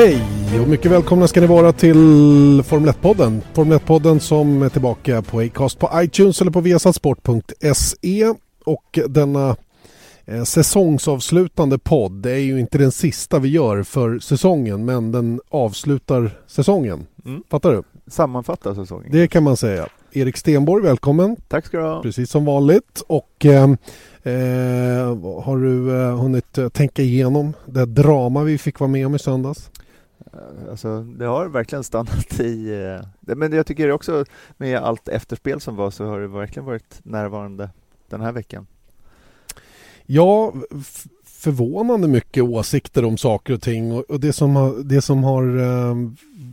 Hej och mycket välkomna ska ni vara till Formel 1-podden. Formel 1-podden som är tillbaka på Acast på iTunes eller på viasatsport.se. Och denna eh, säsongsavslutande podd, det är ju inte den sista vi gör för säsongen men den avslutar säsongen. Mm. Fattar du? Sammanfatta säsongen. Det kan man säga. Erik Stenborg, välkommen. Tack ska du ha. Precis som vanligt. Och eh, eh, har du eh, hunnit eh, tänka igenom det drama vi fick vara med om i söndags? Alltså, det har verkligen stannat i... Eh, men jag tycker också med allt efterspel som var så har det verkligen varit närvarande den här veckan. Ja, förvånande mycket åsikter om saker och ting och, det som har, det som har eh,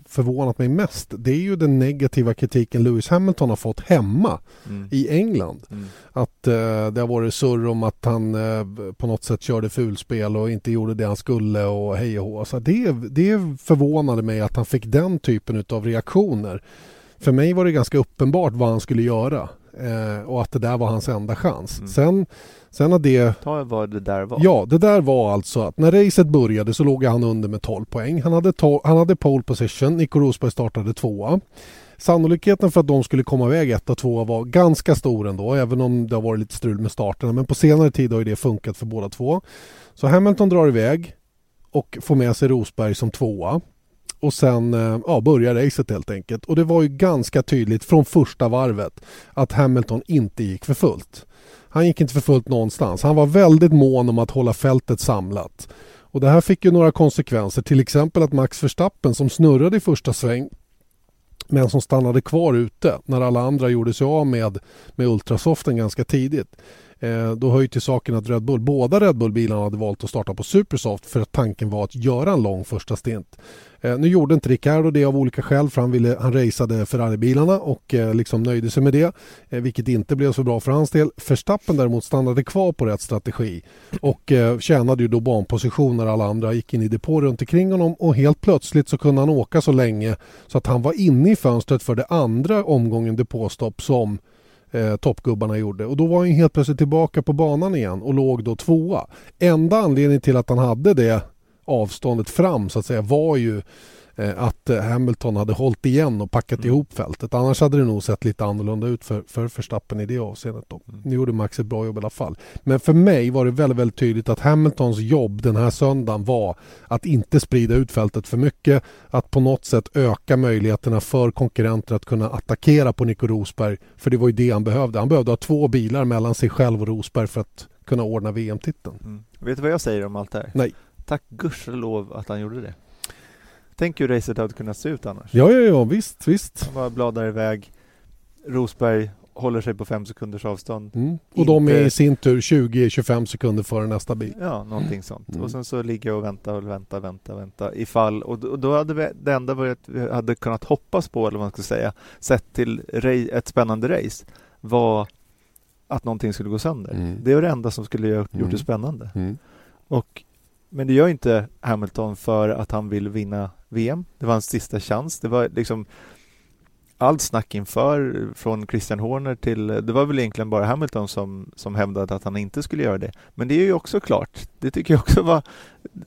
förvånat mig mest det är ju den negativa kritiken Lewis Hamilton har fått hemma Mm. i England. Mm. Att eh, det har varit surr om att han eh, på något sätt körde fulspel och inte gjorde det han skulle och hej och hå. Så det, det förvånade mig att han fick den typen av reaktioner. För mig var det ganska uppenbart vad han skulle göra eh, och att det där var hans enda chans. Mm. Sen, sen har det Ta vad det där var. Ja, det där var alltså att när racet började så låg han under med 12 poäng. Han hade, to- han hade pole position, Nico Rosberg startade tvåa. Sannolikheten för att de skulle komma iväg ett och tvåa var ganska stor ändå, även om det har varit lite strul med starterna. Men på senare tid har ju det funkat för båda två. Så Hamilton drar iväg och får med sig Rosberg som tvåa. Och sen eh, ja, börja racet helt enkelt. Och det var ju ganska tydligt från första varvet att Hamilton inte gick för fullt. Han gick inte för fullt någonstans. Han var väldigt mån om att hålla fältet samlat. Och det här fick ju några konsekvenser. Till exempel att Max Verstappen som snurrade i första sväng men som stannade kvar ute när alla andra gjorde sig av med, med Ultrasoften ganska tidigt. Eh, då hör ju till saken att Red Bull, båda Red Bull-bilarna hade valt att starta på Supersoft för att tanken var att göra en lång första stint. Eh, nu gjorde inte Ricciardo det av olika skäl för han, ville, han raceade Ferrari-bilarna och eh, liksom nöjde sig med det. Eh, vilket inte blev så bra för hans del. Verstappen däremot stannade kvar på rätt strategi och eh, tjänade ju då banposition när alla andra gick in i depå runt omkring honom och helt plötsligt så kunde han åka så länge så att han var inne i fönstret för det andra omgången depåstopp som eh, toppgubbarna gjorde. Och då var han helt plötsligt tillbaka på banan igen och låg då tvåa. Enda anledningen till att han hade det avståndet fram så att säga var ju att eh, Hamilton hade hållit igen och packat Mm. ihop fältet. Annars hade det nog sett lite annorlunda ut för, för Verstappen i det avseendet. Då. Mm. Nu gjorde Max ett bra jobb i alla fall. Men för mig var det väldigt, väldigt tydligt att Hamiltons jobb den här söndagen var att inte sprida ut fältet för mycket. Att på något sätt öka möjligheterna för konkurrenter att kunna attackera på Nico Rosberg. För det var ju det han behövde. Han behövde ha två bilar mellan sig själv och Rosberg för att kunna ordna VM-titeln. Mm. Vet du vad jag säger om allt det här? Nej. Tack gudskelov att han gjorde det. Tänk hur racet hade kunnat se ut annars. Ja, ja, ja, visst, visst. Han bara bladar iväg. Rosberg håller sig på fem sekunders avstånd. Mm. Och de är Inte- i sin tur 20-25 sekunder före nästa bil. Ja, någonting sånt. Mm. Och sen så ligga och vänta och vänta, vänta, vänta ifall. Och, då- hade vi, det enda varit, vi hade kunnat hoppas på, eller vad man ska säga, sett till ett spännande race, var att någonting skulle gå sönder. Mm. Det är det enda som skulle ha gjort Mm. det spännande. Mm. Och, men det gör inte Hamilton för att han vill vinna VM. Det var hans sista chans. Det var liksom allt snack inför från Christian Horner till, det var väl egentligen bara Hamilton som, som hävdade att han inte skulle göra det. Men det är ju också klart, det tycker jag också var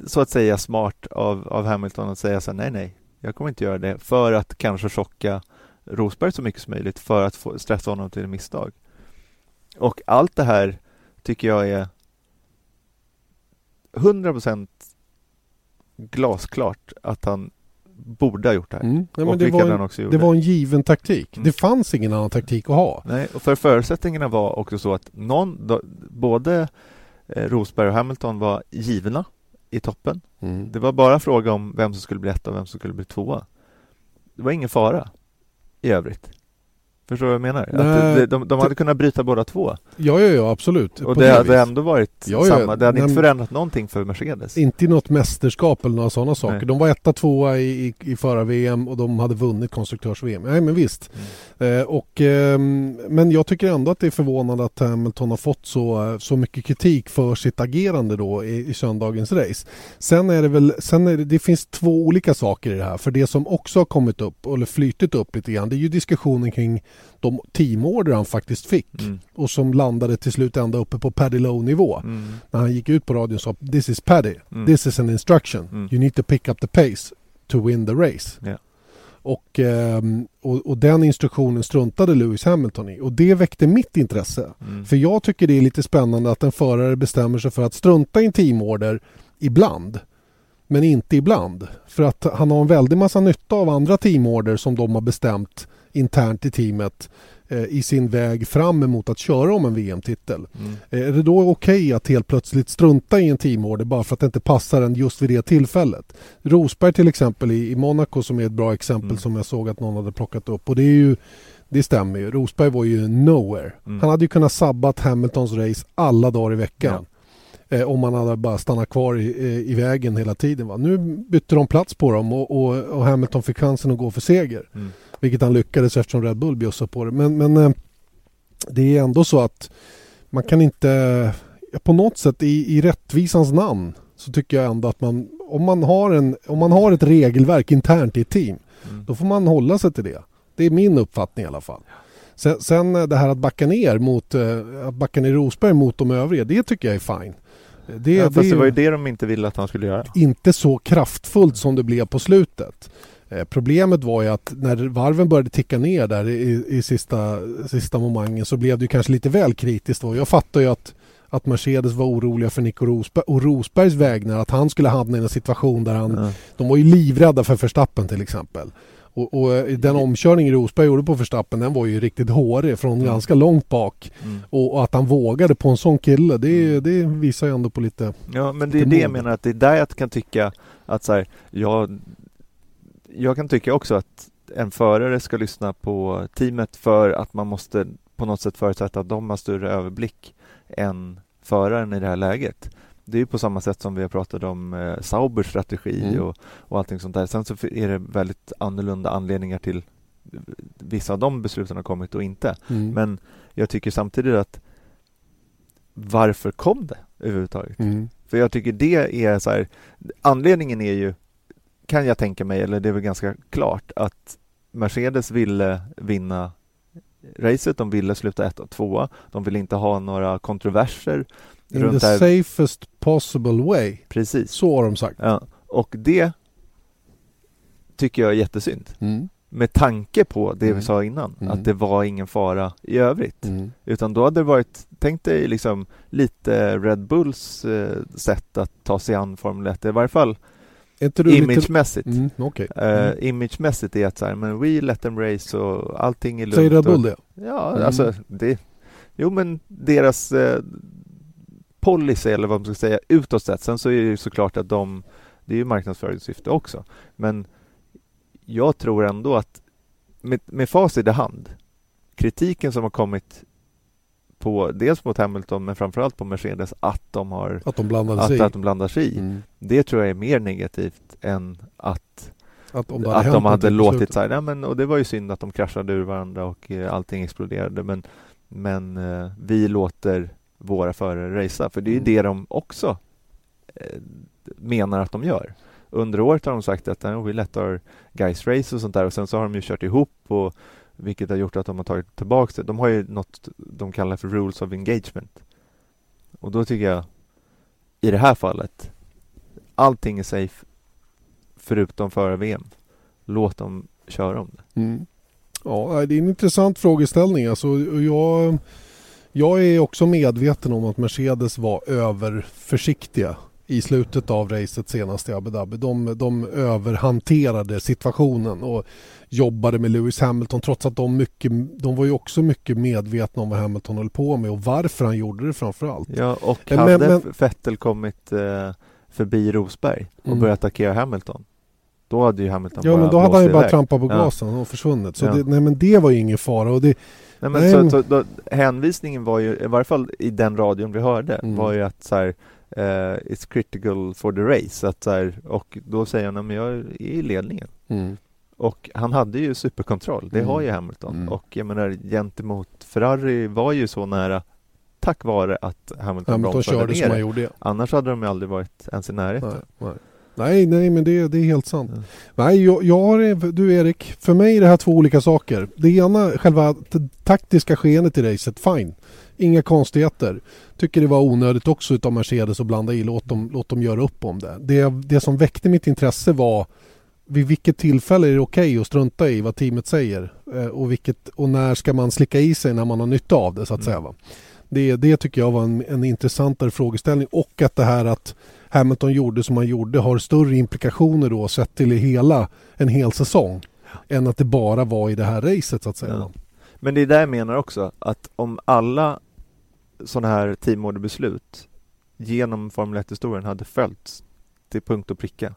så att säga smart av, av Hamilton att säga så här, nej, nej, jag kommer inte göra det för att kanske chocka Rosberg så mycket som möjligt för att få stressa honom till misstag. Och allt det här tycker jag är 100% glasklart att han borde ha gjort det här. Mm. Nej, och det, var en, också gjorde. det var en given taktik. Mm. Det fanns ingen annan taktik att ha. Nej, och för förutsättningarna var också så att någon, då, både eh, Rosberg och Hamilton var givna i toppen. Mm. Det var bara fråga om vem som skulle bli etta och vem som skulle bli tvåa. Det var ingen fara i övrigt. Förstår du vad jag menar? Att de, de, de hade kunnat bryta båda två. Ja, ja, ja, absolut. Och På det hade vis. ändå varit Ja, ja, samma. Det hade inte förändrat någonting för Mercedes. Inte i något mästerskap eller några sådana saker. Nej. De var etta, tvåa i, i, i förra VM och de hade vunnit konstruktörs-VM. Nej men visst. Mm. Eh, och, ehm, men jag tycker ändå att det är förvånande att Hamilton har fått så, så mycket kritik för sitt agerande då i, i söndagens race. Sen är det väl, sen är det, det finns två olika saker i det här. För det som också har kommit upp, eller flytit upp lite grann, det är ju diskussionen kring de teamorder han faktiskt fick. Mm. Och som landade till slut ända uppe på Paddy Lowe-nivå. Mm. När han gick ut på radion och sa This is Paddy, Mm. this is an instruction. Mm. You need to pick up the pace to win the race. Ja. Och, ehm, och, och den instruktionen struntade Lewis Hamilton i. Och det väckte mitt intresse. Mm. För jag tycker det är lite spännande att en förare bestämmer sig för att strunta i en teamorder ibland. Men inte ibland. För att han har en väldig massa nytta av andra teamorder som de har bestämt internt i teamet i sin väg fram emot att köra om en VM-titel. Mm. Eh, Är det då okej att helt plötsligt strunta i en teamorder bara för att det inte passar en just vid det tillfället? Rosberg till exempel i, Monaco som är ett bra exempel Mm. som jag såg att någon hade plockat upp och det är ju det stämmer ju. Rosberg var ju nowhere. Mm. Han hade ju kunnat sabbat Hamiltons race alla dagar i veckan. Eh, om han hade bara stannat kvar i, eh, i vägen hela tiden. Va? Nu bytte de plats på dem och, och, och Hamilton fick chansen att gå för seger. Mm. Vilket han lyckades eftersom Red Bull bjussade på det. Men, men eh, det är ändå så att man kan inte... På något sätt i, i rättvisans namn så tycker jag ändå att man om, man har en, om man har ett regelverk internt i ett team Mm. då får man hålla sig till det. Det är min uppfattning i alla fall. Sen, sen eh, det här att backa ner mot eh, att backa ner Rosberg mot de övriga, det tycker jag är fine. Det, ja, det fast det är var ju det de inte ville att han skulle göra. inte så kraftfullt som det blev på slutet. Eh, Problemet var ju att när varven började ticka ner där i, i sista, sista momangen så blev det kanske lite väl kritiskt. Jag fattar ju att, att Mercedes var oroliga för Nico Rosberg och Rosbergs vägnar. Att han skulle hamna i en situation där han... Ja. De var ju livrädda för Verstappen till exempel. Och, och eh, den omkörning Rosberg gjorde på Verstappen den var ju riktigt hårig från Mm. ganska långt bak. Mm. Och, och att han vågade på en sån kille det, det visar ju ändå på lite... Ja, men det är det jag menar att det är där jag kan tycka att så här, jag, jag kan tycka också att en förare ska lyssna på teamet för att man måste på något sätt förutsätta att de har större överblick än föraren i det här läget. Det är ju på samma sätt som vi har pratat om eh, Saubers strategi Mm. och, och allting sånt där. Sen så är det väldigt annorlunda anledningar till vissa av de besluten har kommit och inte. Mm. Men jag tycker samtidigt att varför kom det överhuvudtaget? Mm. För jag tycker det är så här, anledningen är ju, kan jag tänka mig, eller det är väl ganska klart, att Mercedes ville vinna racet, de ville sluta ett och tvåa, de ville inte ha några kontroverser In runt the här. safest possible way. Precis. Så har de sagt. Ja. Och det tycker jag är jättesynd. Mm. Med tanke på det Mm. vi sa innan, Mm. att det var ingen fara i övrigt. Mm. Utan då hade det varit, tänk dig liksom lite Red Bulls eh, sätt att ta sig an Formel 1, i varje fall Imagemässigt. Mm, Okej. Eh, Mm. imagemässigt är att så här, men we let them race och allting är lugnt. Säger Red Bull det? Ja, Mm. alltså det, jo men deras eh, policy eller vad man ska säga utåt sett. Sen så är det ju såklart att de, det är ju marknadsföringssyfte också. Men jag tror ändå att med, med facit i hand, kritiken som har kommit på dels mot Hamilton men framförallt på Mercedes att de har Att de blandade sig att, i? att de blandar sig i. Mm. Det tror jag är mer negativt än att Att, om det att hänt de hade låtit här, nej, men, och det var ju synd att de kraschade ur varandra och eh, allting exploderade men, men eh, vi låter våra förare racea för det är ju Mm. det de också eh, menar att de gör. Under året har de sagt att eh, we let our guys race och sånt där och sen så har de ju kört ihop och vilket har gjort att de har tagit tillbaka det. De har ju något de kallar för rules of engagement. Och då tycker jag i det här fallet allting är safe förutom före VM. Låt dem köra om det. Mm. Ja, det är en intressant frågeställning. Alltså, jag, jag är också medveten om att Mercedes var överförsiktiga i slutet av racet senast i Abu Dhabi. De, de överhanterade situationen och jobbade med Lewis Hamilton trots att de, mycket, de var ju också mycket medvetna om vad Hamilton höll på med och varför han gjorde det framför allt. Ja, och Men- hade men- Vettel kommit eh, förbi Rosberg och Mm. börjat attackera Hamilton Då hade ju Hamilton Ja bara men då hade han ju bara trampat på Ja. gasen och försvunnit. Så Ja. det, nej men det var ju ingen fara. Och det, Nej, men Nej, så, men- då, hänvisningen var ju, i varje fall i den radion vi hörde, Mm. var ju att så här, eh, it's critical for the race. Att, så här, och då säger han, "Nej, men jag är i ledningen. mm. Och han hade ju superkontroll, det Mm. har ju Hamilton. Mm. Och jag menar, gentemot Ferrari var ju så nära tack vare att Hamilton, Hamilton körde ner som han gjorde. Annars hade de ju aldrig varit ens i närheten. Nej, nej. nej, nej men det, det är helt sant. Ja. Nej, jag, jag har, du Erik, för mig är det här två olika saker. Det ena, själva taktiska skeendet i racet, fine. Inga konstigheter. Tycker det var onödigt också utav Mercedes att blanda i. Låt dem, låt dem göra upp om det. det. Det som väckte mitt intresse var vid vilket tillfälle är det okej att strunta i vad teamet säger? Eh, och, vilket, och när ska man slicka i sig när man har nytta av det så att Mm. säga. Va? Det, det tycker jag var en, en intressantare frågeställning och att det här att Hamilton gjorde som han gjorde har större implikationer då sett till hela en hel säsong än att det bara var i det här racet så att säga. Ja. Men det är där jag menar också att om alla sådana här teamorderbeslut genom Formel 1-historien hade följts till punkt och pricka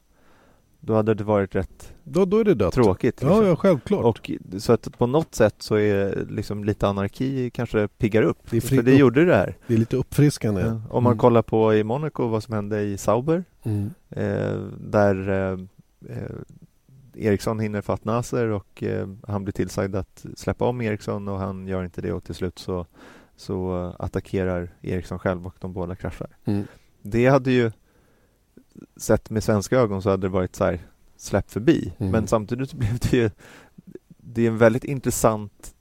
då hade det varit rätt Då, då är det dött. tråkigt. Ja, liksom. ja, självklart. Och så att på något sätt så är liksom lite anarki kanske piggar upp. Det För det gjorde det här. Det är lite uppfriskande. Ja. Om man Mm. kollar på i Monaco vad som hände i Sauber Mm. eh, där eh, eh, Eriksson hinner fatt Nasser och eh, han blir tillsagd att släppa om Eriksson och han gör inte det och till slut så, så eh, attackerar Eriksson själv och de båda kraschar. Mm. Det hade ju sett med svenska ögon så hade det varit så här släpp förbi. Mm. Men samtidigt blev det ju det är en väldigt intressant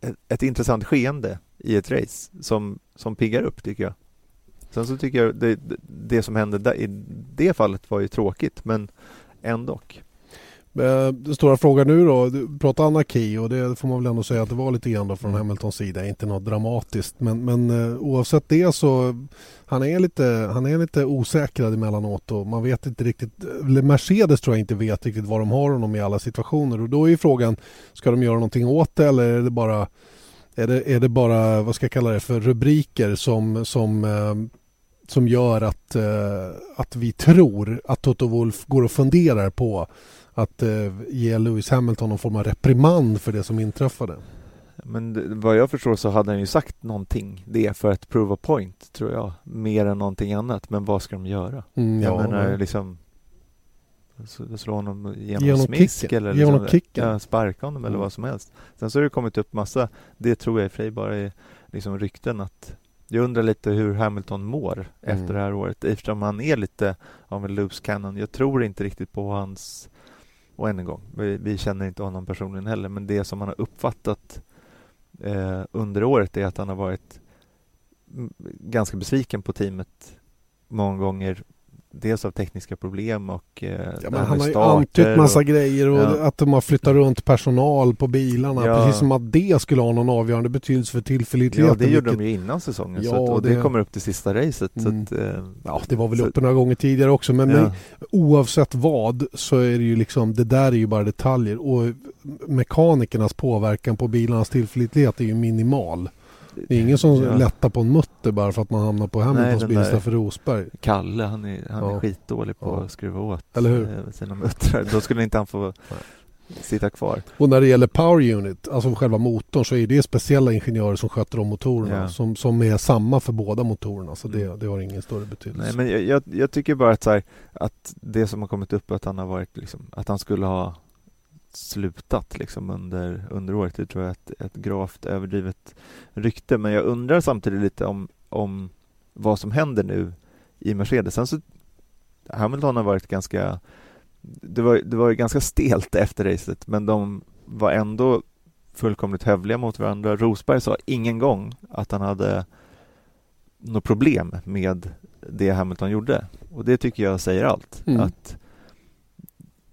ett, ett intressant skeende i ett race som, som piggar upp tycker jag. Sen så tycker jag det, det som hände där, i det fallet var ju tråkigt men ändå. Eh, Den stora frågan nu då, du pratar anarki och det får man väl ändå säga att det var lite grann då från Hamiltons sida, inte något dramatiskt. Men, men eh, oavsett det så han är lite, han är lite osäkrad emellanåt och man vet inte riktigt, Mercedes tror jag inte vet riktigt vad de har honom i alla situationer och då är ju frågan, ska de göra någonting åt det eller är det bara är det, är det bara, vad ska jag kalla det för, rubriker som, som, eh, som gör att, att vi tror att Toto Wolff går och funderar på att eh, ge Lewis Hamilton någon form av reprimand för det som inträffade. Men vad jag förstår så hade han ju sagt någonting det för att prove a point tror jag mer än någonting annat. Men vad ska de göra? Mm, Jag ja, menar men- liksom så- slå honom genom, Genom smisk kicken. eller Genom liksom, kicken. Ja, sparka honom eller Mm. vad som helst. Sen så har det kommit upp massa, det tror jag i och för sig bara är liksom rykten att jag undrar lite hur Hamilton mår Mm. efter det här året eftersom han är lite av en loose cannon. Jag tror inte riktigt på hans och än en gång, vi, vi känner inte honom personligen heller men det som man har uppfattat eh, under året är att han har varit ganska besviken på teamet många gånger. Dels av tekniska problem och eh, Ja, men han har ju antytt massa och, grejer och Ja. att de har flyttat runt personal på bilarna. Ja. Precis som att det skulle ha någon avgörande betydelse för tillförlitligheten. Ja, det gjorde vilket- de ju innan säsongen Ja, att, och det, det- kommer upp till sista racet. Mm. Att, eh, Ja, det var väl så- uppe några gånger tidigare också. Men, men oavsett vad så är det ju liksom, det där är ju bara detaljer. Och mekanikernas påverkan på bilarnas tillförlitlighet är ju minimal. Det är ingen som Ja. lättar på en mutter bara för att man hamnar på Hamiltons bil istället för Rosberg. Kalle, han är, han Ja. är skitdålig på Ja. att skruva åt Eller hur? eh, sina muttrar. Då skulle inte han få sitta kvar. Och när det gäller Power Unit, alltså själva motorn, så är det speciella ingenjörer som sköter om motorerna. Ja. Som, som är samma för båda motorerna. Så det, Mm. det har ingen större betydelse. Nej, men jag, jag, jag tycker bara att, här, att det som har kommit upp att han har varit liksom, att han skulle ha slutat liksom under, under året. Det tror jag är ett, ett gravt överdrivet rykte. Men jag undrar samtidigt lite om, om vad som händer nu i Mercedes. Sen så Hamilton har varit ganska det var, det var ganska stelt efter racet men de var ändå fullkomligt hövliga mot varandra. Rosberg sa ingen gång att han hade något problem med det Hamilton gjorde. Och det tycker jag säger allt. Mm. Att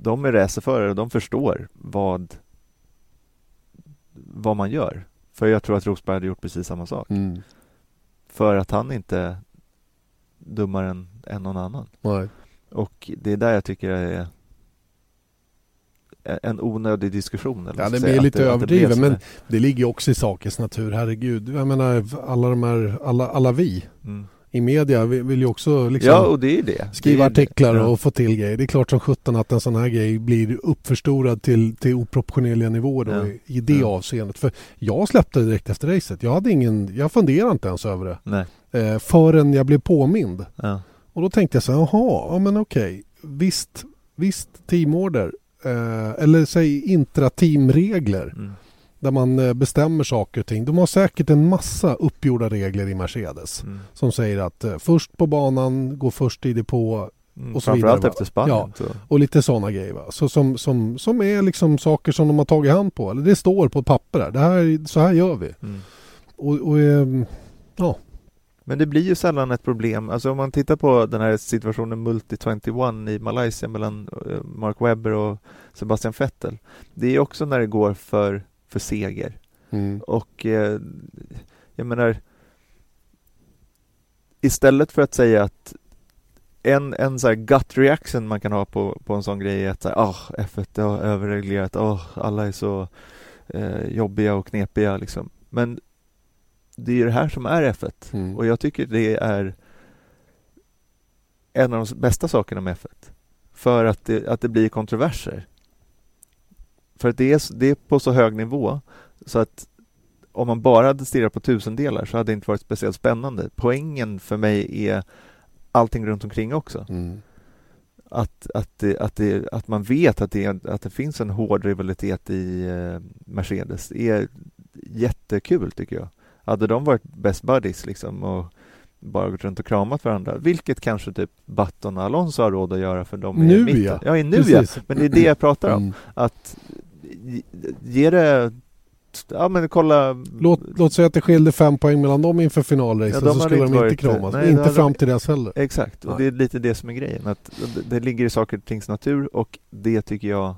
de är racerförare och de förstår vad, vad man gör. För jag tror att Rosberg hade gjort precis samma sak. Mm. För att han inte dummare än, än någon annan. Nej. Och det är där jag tycker det är en onödig diskussion. Eller Ja, det blir lite det- överdrivet, men det ligger också i sakens natur. Herregud, jag menar alla de här, alla, alla vi Mm. I media vill, ju också liksom Ja, och det är det. skriva det är ju det. artiklar Ja. och få till grejer. Det är klart som sjutton att en sån här grej blir uppförstorad till, till oproportionerliga nivåer då, Ja. i, i det Ja. avseendet. För jag släppte det direkt efter racet. Jag hade ingen, jag funderade inte ens över det. Nej. Eh, förrän jag blev påmind. Och då tänkte jag så här, jaha, ja men okej. Visst, visst teamorder. Eh, eller säg intra-teamregler. Mm. Där man eh, bestämmer saker och ting. De har säkert en massa uppgjorda regler i Mercedes. Mm. Som säger att eh, först på banan, gå först i depå Mm. Och så Framförallt vidare, va? efter Spanien. Ja. Så. och lite sådana grejer. Va? Så som, som, som är liksom saker som de har tagit hand på. Eller det står på papper där. Det här, så här gör vi. Mm. Och, och ehm, ja. Men det blir ju sällan ett problem. Alltså om man tittar på den här situationen Multi 21 i Malaysia mellan eh, Mark Webber och Sebastian Vettel. Det är också när det går för, för seger. Mm. Och eh, jag menar istället för att säga att en, en så här gut reaction man kan ha på, på en sån grej är att så här, ah, F1 har överreglerat, oh, alla är så eh, jobbiga och knepiga liksom. Men det är ju det här som är F1 Mm. och jag tycker det är en av de bästa sakerna med F1. För att det, att det blir kontroverser. För att det är, det är på så hög nivå så att om man bara hade stirrat på tusendelar så hade det inte varit speciellt spännande. Poängen för mig är allting runt omkring också. Mm. Att, att, det, att, det, att man vet att det, att det finns en hård rivalitet i eh, Mercedes är jättekul tycker jag. Hade de varit best buddies liksom och bara gått runt och kramat varandra, vilket kanske typ Button och Alonso har råd att göra för de är Nu, i mitten. ja. Ja, nu ja. Men det är det jag pratar om. Mm. Att ge- det... Ja men kolla... Låt, låt säga att det skilde fem poäng mellan dem inför finalracet Ja, så skulle de inte kramas. nej, inte fram till dess heller. Exakt, och Nej. det är lite det som är grejen. Att det, ligger i saker och tings natur och det tycker jag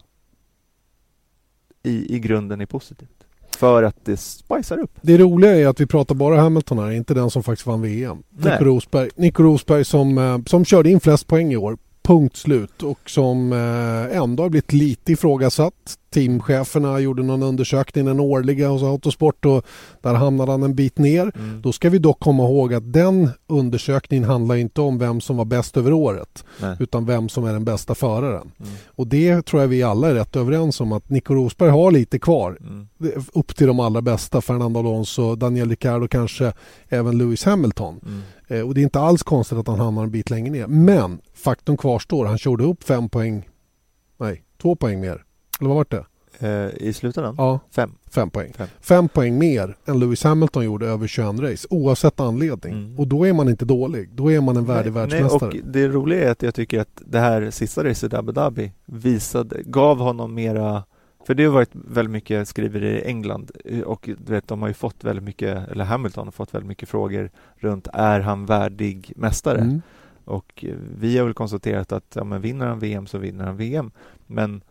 i, i grunden är positivt. För att det spicar upp. Det roliga är att vi pratar bara Hamilton här, inte den som faktiskt vann VM. Nej. Nico Rosberg, Nico Rosberg som, eh, som körde in flest poäng i år. Punkt slut. Och som eh, ändå har blivit lite ifrågasatt. Teamcheferna gjorde någon undersökning, den årliga hos Autosport och där hamnade han en bit ner. Mm. Då ska vi dock komma ihåg att den undersökningen handlar inte om vem som var bäst över året Nej. utan vem som är den bästa föraren. Mm. Och det tror jag vi alla är rätt överens om att Nico Rosberg har lite kvar Mm. upp till de allra bästa. Fernando Alonso, Daniel Ricciardo kanske även Lewis Hamilton. Mm. Eh, och det är inte alls konstigt att han hamnar en bit längre ner. Men faktum kvarstår, han körde upp fem poäng, nej, två poäng mer. Eller vad var det? Eh, I slutändan? Ja, Fem. fem poäng. Fem. Fem poäng mer än Lewis Hamilton gjorde över 21 race oavsett anledning. Mm. Och då är man inte dålig. Då är man en värdig Nej, världsmästare. Nej, och det roliga är att jag tycker att det här sista racet i Abu Dhabi visade, gav honom mera för det har varit väldigt mycket skriverier i England eh, och du vet, de har ju fått väldigt mycket, eller Hamilton har fått väldigt mycket frågor runt är han värdig mästare? Mm. Och eh, vi har väl konstaterat att ja, men vinner han VM så vinner han VM. Men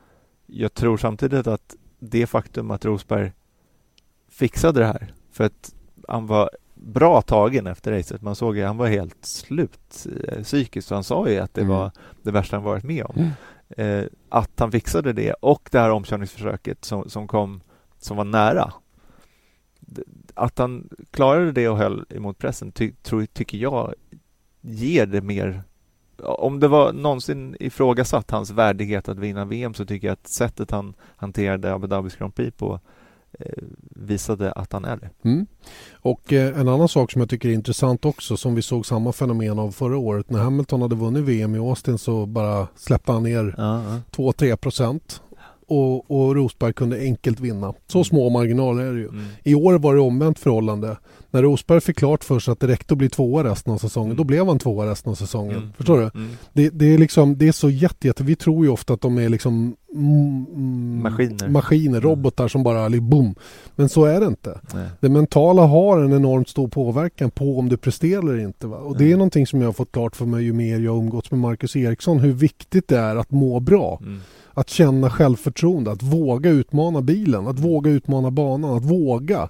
jag tror samtidigt att det faktum att Rosberg fixade det här för att han var bra tagen efter racet. Man såg att han var helt slut eh, psykiskt. Han sa ju att det Mm. var det värsta han varit med om. Mm. Eh, att han fixade det och det här omkörningsförsöket som, som kom som var nära. Att han klarade det och höll emot pressen ty, tror, tycker jag ger det mer om det var någonsin ifrågasatt hans värdighet att vinna VM så tycker jag att sättet han hanterade Abu Dhabis Grand Prix på eh, visade att han är det. Mm. Och eh, en annan sak som jag tycker är intressant också som vi såg samma fenomen av förra året. När Hamilton hade vunnit VM i Austin så bara släppte han ner ja. 2-3 procent. Och, och Rosberg kunde enkelt vinna. Så Mm. små marginaler är det ju. Mm. I år var det omvänt förhållande. När Rosberg fick klart för sig att det räckte att bli tvåa resten av säsongen, Mm. då blev han tvåa resten av säsongen. Mm. Förstår du? Mm. Det, det, är liksom, det är så jätte, jätte... Vi tror ju ofta att de är liksom mm, mm, Maskiner. maskiner, Mm. robotar som bara liksom, boom. Men så är det inte. Nej. Det mentala har en enormt stor påverkan på om du presterar eller inte. Va? Och det är någonting som jag har fått klart för mig ju mer jag umgåtts med Marcus Eriksson. Hur viktigt det är att må bra. Att känna självförtroende, att våga utmana bilen, att våga utmana banan, att våga.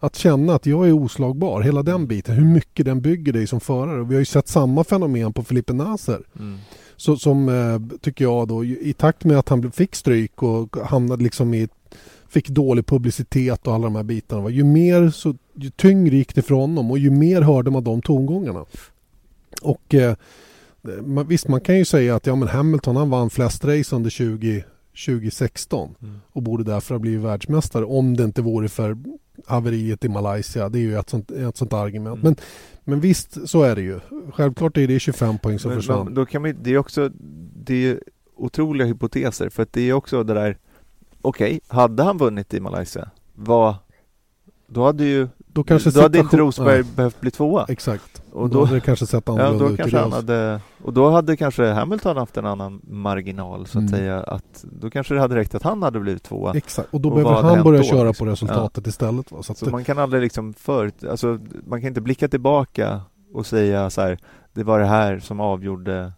Att känna att jag är oslagbar, hela den biten, hur mycket den bygger dig som förare. Vi har ju sett samma fenomen på Felipe Nasser. Mm. Så, som eh, tycker jag då, i takt med att han fick stryk och hamnade liksom i fick dålig publicitet och alla de här bitarna. va, Ju mer så, ju tyngre gick det för honom och ju mer hörde man de tongångarna. Och eh, man, visst, man kan ju säga att ja, men Hamilton han vann flest race under 20, 2016 Mm. och borde därför ha blivit världsmästare om det inte vore för haveriet i Malaysia. Det är ju ett sånt, ett sånt argument. Mm. Men, men visst, så är det ju. Självklart är det 25 poäng som Men, försvann. men då kan man, det är också det är otroliga hypoteser för att det är också det där Okej, hade han vunnit i Malaysia vad Då hade ju då kanske Då hade inte Rosberg behövt bli tvåa Exakt. Och då, då, hade det kanske sett ja, annorlunda då ut i kanske han hade Och då hade kanske Hamilton haft en annan marginal så att Mm. säga att Då kanske det hade räckt att han hade blivit tvåa Exakt, och då Och behöver han börja då, köra liksom? på resultatet istället. Va? Så Så det, man kan aldrig liksom för, alltså man kan inte blicka tillbaka och säga så här Det var det här som avgjorde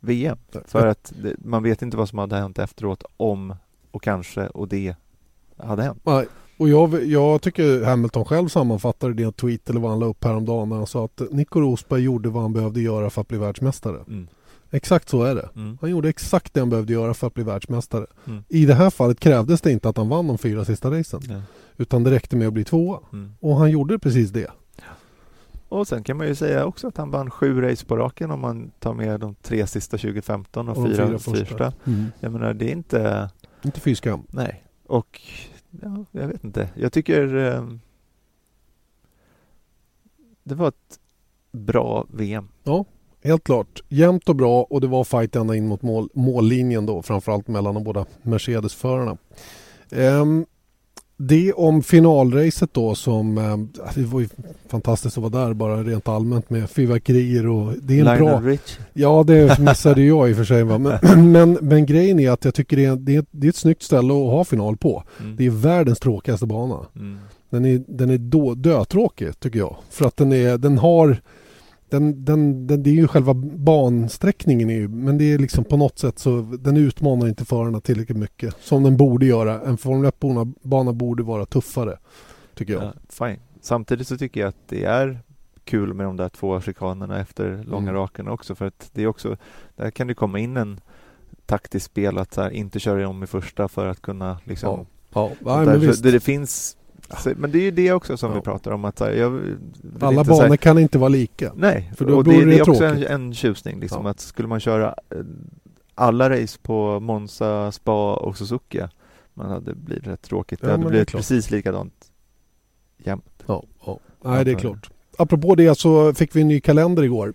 VM För att det, man vet inte vad som hade hänt efteråt om och kanske och det hade hänt. Nej, och jag, jag tycker Hamilton själv sammanfattade det i en tweet eller vad han la upp häromdagen när han sa att Nico Rosberg gjorde vad han behövde göra för att bli världsmästare. Mm. Exakt så är det. Mm. Han gjorde exakt det han behövde göra för att bli världsmästare. Mm. I det här fallet krävdes det inte att han vann de fyra sista racen. Ja. Utan det räckte med att bli tvåa. Mm. Och han gjorde precis det. Och sen kan man ju säga också att han vann sju race på raken om man tar med de tre sista 2015 och, Och fyra, fyra första. första. Mm. Jag menar det är inte, Inte fy skam. nej. Och ja, jag vet inte. Jag tycker eh, det var ett bra VM. Ja, Helt klart. Jämnt och bra och det var fight ända in mot mål, mållinjen då. Framförallt mellan de båda Mercedes-förarna. Ehm, det om finalracet då som... ehm, det var ju fantastiskt att vara där bara rent allmänt med fyrverkerier och det är en bra... Lionel Rich. Ja det missade jag i och för sig va? Men, men, men grejen är att jag tycker det är, det, är, det är ett snyggt ställe att ha final på. Mm. Det är världens tråkigaste bana. Mm. Den är, den är då, dötråkig tycker jag. För att den, är, den har... Den, den, den, det är ju själva bansträckningen är men det är liksom på något sätt så den utmanar inte förarna tillräckligt mycket som den borde göra. En Formel 1-bana bana borde vara tuffare tycker jag. Ja. Samtidigt så tycker jag att det är kul med de där två chikanerna efter långa Mm. raken också för att det är också där kan det komma in en taktiskt spel att så här, inte köra om i första för att kunna liksom Ja, sånt nej, där. men Så visst. det, det finns så, men det är ju det också som Ja. vi pratar om att så här, jag Alla banor här, kan inte vara lika. Nej, för då och det, det det är också en, en tjusning liksom Ja. att skulle man köra eh, alla race på Monza, Spa och Suzuka man hade blivit rätt tråkigt. Det Ja, hade det är blivit klart. precis likadant jämt. Ja, ja. Nej, det är klart. Apropå det så fick vi en ny kalender igår.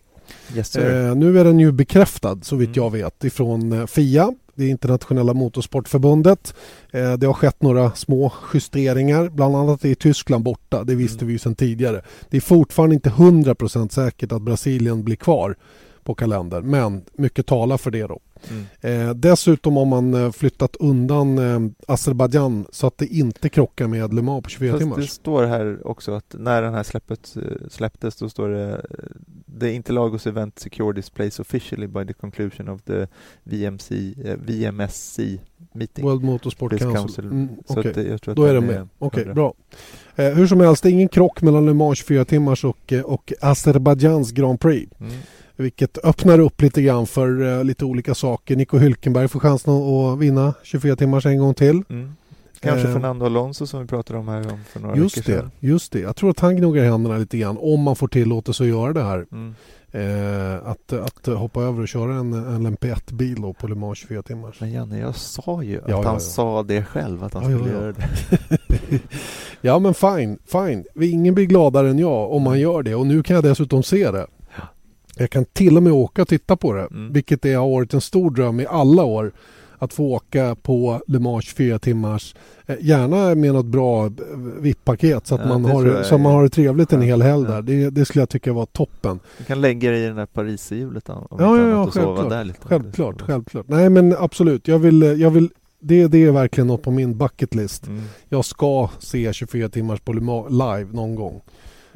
Yes. Eh, nu är den ju bekräftad så vitt Mm. jag vet ifrån eh, FIA, det internationella motorsportförbundet. Eh, det har skett några små justeringar, bland annat är Tyskland borta, det visste Mm. vi ju sedan tidigare. Det är fortfarande inte 100% säkert att Brasilien blir kvar på kalendern, men mycket talar för det då. Mm. Eh, dessutom har man eh, flyttat undan eh, Azerbajdzjan så att det inte krockar med Le Mans på 24 Fast det timmars. står här också att när den här släppet eh, släpptes då står det eh, The Interlagos event secured this place officially by the conclusion of the VMC, eh, VMSC meeting. World Motorsport Council. Council. Mm, att det, jag tror att Då är den med. Okej, hundra. bra. Eh, hur som helst, det är ingen krock mellan Le Mans 24 timmars och, och Azerbajdzjans Grand Prix. Mm. Vilket öppnar upp lite grann för eh, lite olika saker. Nico Hülkenberg får chansen att, vinna 24 timmars en gång till. Mm. Kanske Eh, Fernando Alonso som vi pratade om här om för några Just veckor det, sedan. just det. Jag tror att han gnuggar händerna lite grann om man får tillåtelse att göra det här. Mm. Eh, att, att hoppa över och köra en, en LMP1-bil då på Le Mans 24 timmars. Men Janne, jag sa ju att Ja, han ja. sa det själv att han Ja, skulle göra det. ja men fine, fine. Ingen blir gladare än jag om man gör det och nu kan jag dessutom se det. Ja. Jag kan till och med åka och titta på det. Mm. Vilket det har varit en stor dröm i alla år. Att få åka på Le Mans 24 timmars. Eh, gärna med något bra eh, VIP-paket så att Ja, man, har, så man har det trevligt en hel helg Ja. där. Det, det skulle jag tycka var toppen. Du kan lägga dig i den där Pariserhjulet om Ja, ja, ja, sova självklart. där lite. Självklart, självklart. Nej men absolut. Jag vill, eh, jag vill, det, det är verkligen något på min bucket list. Mm. Jag ska se 24 timmars på Le Mans live någon gång.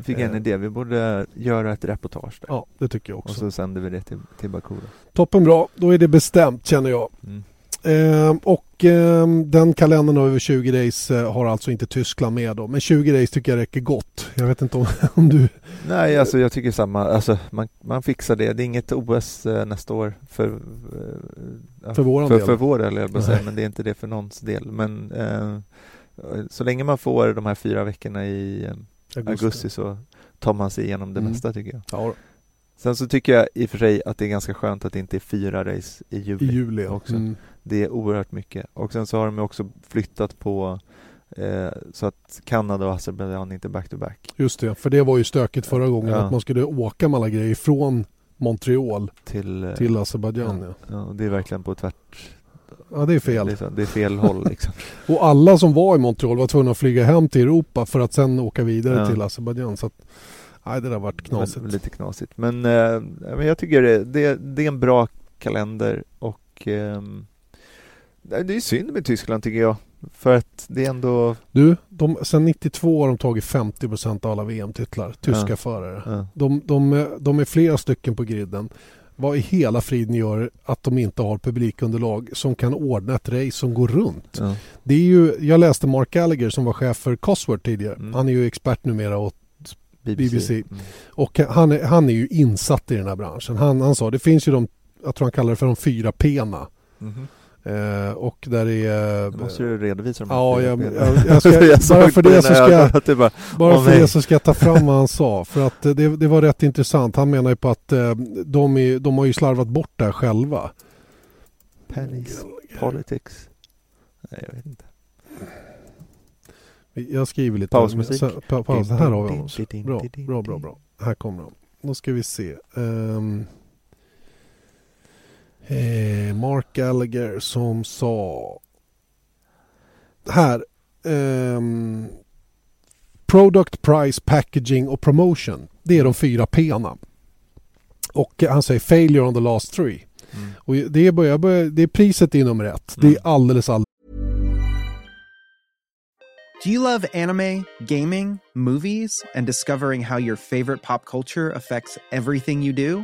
Fick en Eh. idé, vi borde göra ett reportage där. Ja, det tycker jag Och också. så sänder vi det till, till Baku. Toppen bra, då är det bestämt känner jag. Mm. Ehm, och ehm, den kalendern över 20 race eh, har alltså inte Tyskland med då. Men 20 race tycker jag räcker gott. Jag vet inte om, om du... Nej, alltså jag tycker samma. Alltså, man, man fixar det. Det är inget OS eh, nästa år för, ja, För våran för, del. för vår del, jag säga, men det är inte det för någons del. Men eh, så länge man får de här fyra veckorna i eh, augusti så tar man sig igenom det Mm. mesta tycker jag. Ja. Sen så tycker jag i och för sig att det är ganska skönt att det inte är fyra race i I juli. juli. också. Mm. Det är oerhört mycket. Och sen så har de också flyttat på eh, så att Kanada och Azerbajdzjan inte är back-to-back. Just det, för det var ju stökigt förra gången Ja. att man skulle åka med alla grejer från Montreal Till, eh, till Azerbajdzjan. Ja. ja, och det är verkligen på tvärt... ja, det är fel. Det är, det är fel håll liksom. Och alla som var i Montreal var tvungna att flyga hem till Europa för att sen åka vidare Ja. till Azerbajdzjan. Så att, nej, det där vart knasigt. Men- Lite knasigt. Men, eh, men jag tycker det, det, det är en bra kalender och nej, det är synd med Tyskland tycker jag. För att det är ändå... Du, de, sen 92 har de tagit 50% av alla VM-titlar, tyska Ja. förare. Ja, De, de, de är flera stycken på griden. Vad i hela friden gör att de inte har publikunderlag som kan ordna ett race som går runt? ja. Det är ju, jag läste Mark Gallagher som var chef för Cosworth tidigare. Mm. Han är ju expert numera åt BBC. BBC. Mm. Och han är, han är ju insatt i den här branschen. Han, han sa det finns ju de, jag tror han kallar det för de fyra P'na. Mhm. Eh, och där är... Nu måste du redovisa de här Ja, jag, jag, jag ska, bara för det så ska jag, bara, bara för det så ska jag ta fram vad han sa. För att eh, det, det var rätt intressant. Han menar ju på att eh, de, är, de har ju slarvat bort det här själva. Pennies, politics. Nej, jag vet inte. Jag skriver lite. Pausmusik. Pa, paus. Här har vi honom. Bra, bra, bra, bra. Här kommer han. Då ska vi se. Ehm, eh, Mark Gallagher som sa här. ehm, product, price, packaging och promotion. Det är de fyra P'na. Och han säger failure on the last three. Mm. Och det är, börjar, börjar, det är priset i nummer ett. Det är Mm. alldeles, alldeles Do you love anime, gaming, movies, and discovering how your favorite pop culture affects everything you do?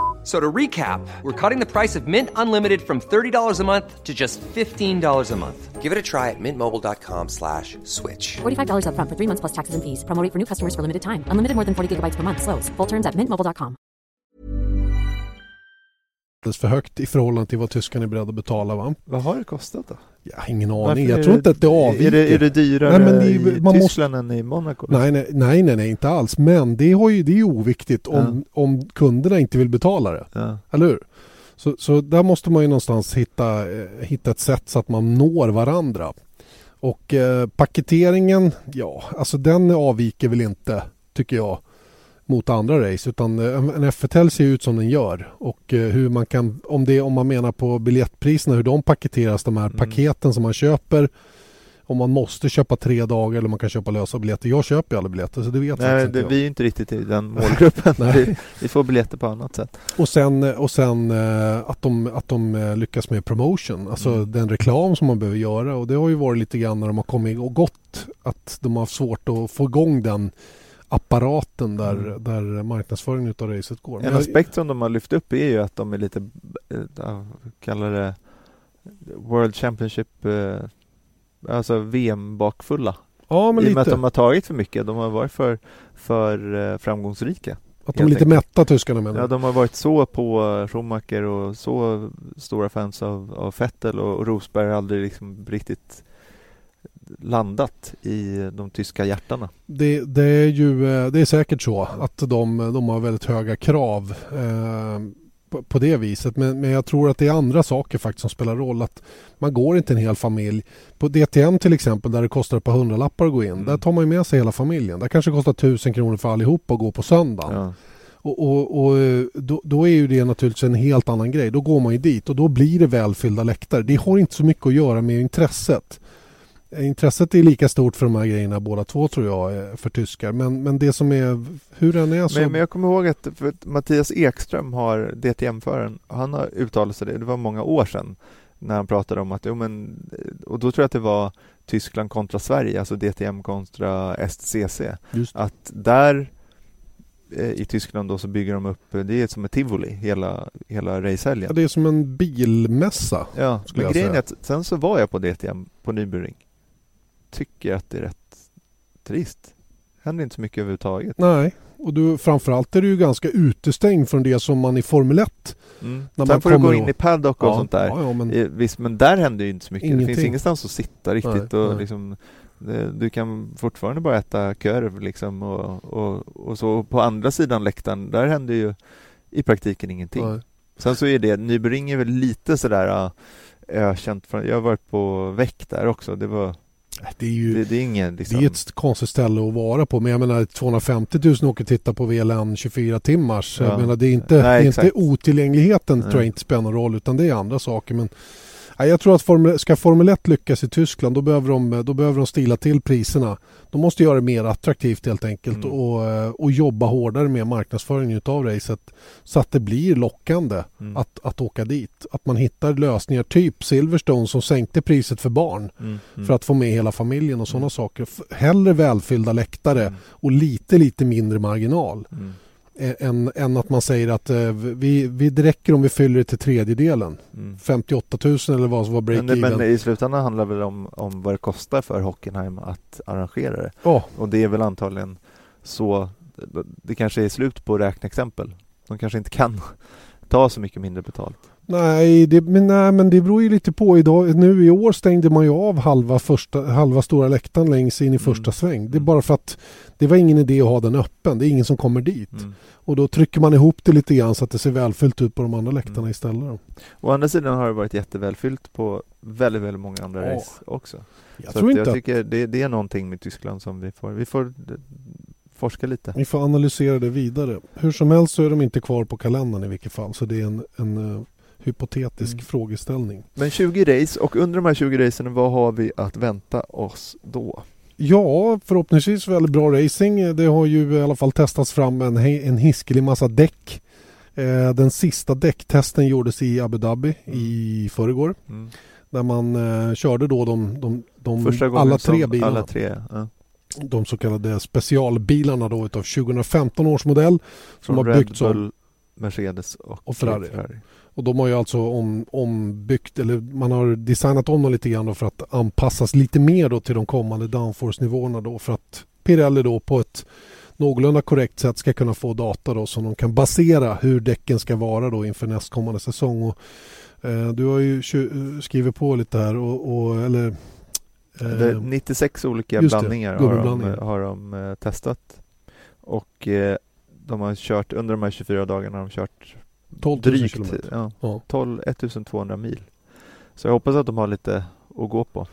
F- So to recap, we're cutting the price of Mint Unlimited from $30 a month to just $15 a month. Give it a try at mintmobile.com slash switch. $45 upfront for three months plus taxes and fees. Promo rate for new customers for limited time. Unlimited more than 40 gigabytes per month. Slows. Full terms at mintmobile.com. för högt i förhållande till vad tyskarna är beredda att betala. Va? Vad har det kostat då? Jag har ingen aning. Jag tror inte att det avviker. Är det, är det dyrare Nej, men det är- i man måste- Tyskland än i Monaco? Nej, nej, nej, nej, nej, inte alls. Men det, har ju, det är ju oviktigt om, om kunderna inte vill betala det. Ja. Eller hur? Så, så där måste man ju någonstans hitta, eh, hitta ett sätt så att man når varandra. Och eh, paketeringen, ja, alltså den avviker väl inte, tycker jag, mot andra race. Utan eh, en F1 ser ut som den gör. Och eh, hur man kan, om, det, om man menar på biljettpriserna, hur de paketeras, de här Mm. paketen som man köper. Om man måste köpa tre dagar eller man kan köpa lösa biljetter. Jag köper ju alla biljetter så det vet Nej, det, jag. vi är ju inte riktigt i den målgruppen. Vi, vi får biljetter på annat sätt. Och sen, och sen eh, att de, att de eh, lyckas med promotion, alltså Mm. den reklam som man behöver göra. Och det har ju varit lite grann när de har kommit och gått att de har haft svårt att få igång den apparaten där, Mm. där marknadsföringen av racet går. Men En aspekt som de har lyft upp är ju att de är lite, eh, kallar det World Championship, eh, alltså VM-bakfulla. ja, men I och med att de har tagit för mycket. De har varit för, för eh, framgångsrika. Att de är lite enkelt. mätta tyskarna menar Ja, de har varit så på Schumacher och så stora fans av, av Vettel och, och Rosberg har aldrig liksom riktigt landat i de tyska hjärtana. Det, det är ju eh, det är säkert så att de, de har väldigt höga krav. Eh, på, på det viset. Men, men jag tror att det är andra saker faktiskt som spelar roll. Att man går inte en hel familj. På DTM till exempel där det kostar ett par hundralappar att gå in. Mm. Där tar man med sig hela familjen. Där kanske det kostar tusen kronor för allihopa att gå på söndagen. Ja. Och, och, och eh, då, då är ju det naturligtvis en helt annan grej. Då går man ju dit och då blir det välfyllda läktare. Det har inte så mycket att göra med intresset. Eh, Intresset är lika stort för de här grejerna båda två tror jag eh, för tyskar. Men, men det som är, hur den är så... Men, men jag kommer ihåg att Mattias Ekström har DTM-föraren, han har uttalat sig det, det var många år sedan när han pratade om att, jo men, och då tror jag att det var Tyskland kontra Sverige, alltså DTM kontra STCC. Just. Att där eh, i Tyskland då så bygger de upp, det är som ett tivoli hela, hela Ja, racehelgen. det är som en bilmässa. Ja, men grejen säga. är att sen så var jag på DTM på Nürburgring. Tycker att det är rätt trist. Händer inte så mycket överhuvudtaget. Nej, och du, framförallt är du ju ganska utestängd från det som man i Formel 1. Mm. När Sen man får du gå in och- i paddock och Ja, sånt där. ja, ja, men- Eh, Visst, men där händer ju inte så mycket. Det finns Ingenting. ingenstans att sitta riktigt Nej, och nej. liksom det, du kan fortfarande bara äta korv liksom och, och, och så Och på andra sidan läktaren, där händer ju i praktiken ingenting. Nej. Sen så är det, Nybring är väl lite sådär äh, ökänt från, jag har varit på väck där också, det var, Det är ju det, det är ingen liksom, det är ett konstigt ställe att vara på. Men jag menar 250 000 åker och tittar på VLN 24 timmars. Ja. Jag menar, det är inte, Nej, det är inte otillgängligheten Nej. tror jag inte spelar någon roll utan det är andra saker. Men jag tror att Formel, ska Formel 1 lyckas i Tyskland då behöver, de, då behöver de stila till priserna. De måste göra det mer attraktivt helt enkelt Mm. och, eh, och jobba hårdare med marknadsföringen utav racet så att det blir lockande Mm. att, att åka dit. Att man hittar lösningar typ Silverstone som sänkte priset för barn mm, mm. för att få med hela familjen och sådana Mm. saker. Hellre välfyllda läktare Mm. och lite, lite mindre marginal än, än att man säger att eh, vi, vi, det räcker om vi fyller det till tredjedelen. Mm. 58 000 eller vad som var Men, det- break-even. men i slutändan handlar det väl om, om vad det kostar för Hockenheim att arrangera det. Ja, Och det är väl antagligen så, det kanske är slut på räkneexempel. De kanske inte kan ta så mycket mindre betalt. Nej, det, men, nej, men det beror ju lite på. Idag, nu i år stängde man ju av halva, första, halva stora läktaren längst in i första Mm. sväng. Det är Mm. bara för att det var ingen idé att ha den öppen. Det är ingen som kommer dit. Mm. Och då trycker man ihop det lite grann så att det ser välfyllt ut på de andra läktarna Mm. istället. Å andra sidan har det varit jättevälfyllt på väldigt, väldigt många andra Ja. race också. Jag så tror att inte jag att tycker det, det är någonting med Tyskland som vi får, vi får forska lite. Vi får analysera det vidare. Hur som helst så är de inte kvar på kalendern i vilket fall. Så det är en, en eh, hypotetisk Mm. frågeställning. Men 20 race och under de här 20 racen, vad har vi att vänta oss då? Ja, förhoppningsvis väldigt bra racing. Det har ju i alla fall testats fram en, en hiskelig massa däck. Eh, Den sista däcktesten gjordes i Abu Dhabi i förrgår. Mm. Där man eh, körde då de, de, de Första gången alla tre som bilarna. Alla tre, ja. De så kallade specialbilarna då utav 2015 års modell. Som Från har Red byggts om. Bull, Mercedes och, Och Ferrari. Och de har ju alltså om, ombyggt, eller man har designat om dem lite grann för att anpassas lite mer då till de kommande downforce-nivåerna då för att Pirelli då på ett någorlunda korrekt sätt ska kunna få data då som de kan basera hur däcken ska vara då inför nästkommande säsong. Och, eh, du har ju skrivit på lite här och, och eller eh, Det är 96 olika just det, blandningar har de, har de eh, testat. Och eh, de har kört, under de här 24 dagarna har de kört 12 000 drygt kilometer. ja, Ja. 12, 1200 mil. Så jag hoppas att de har lite att gå på.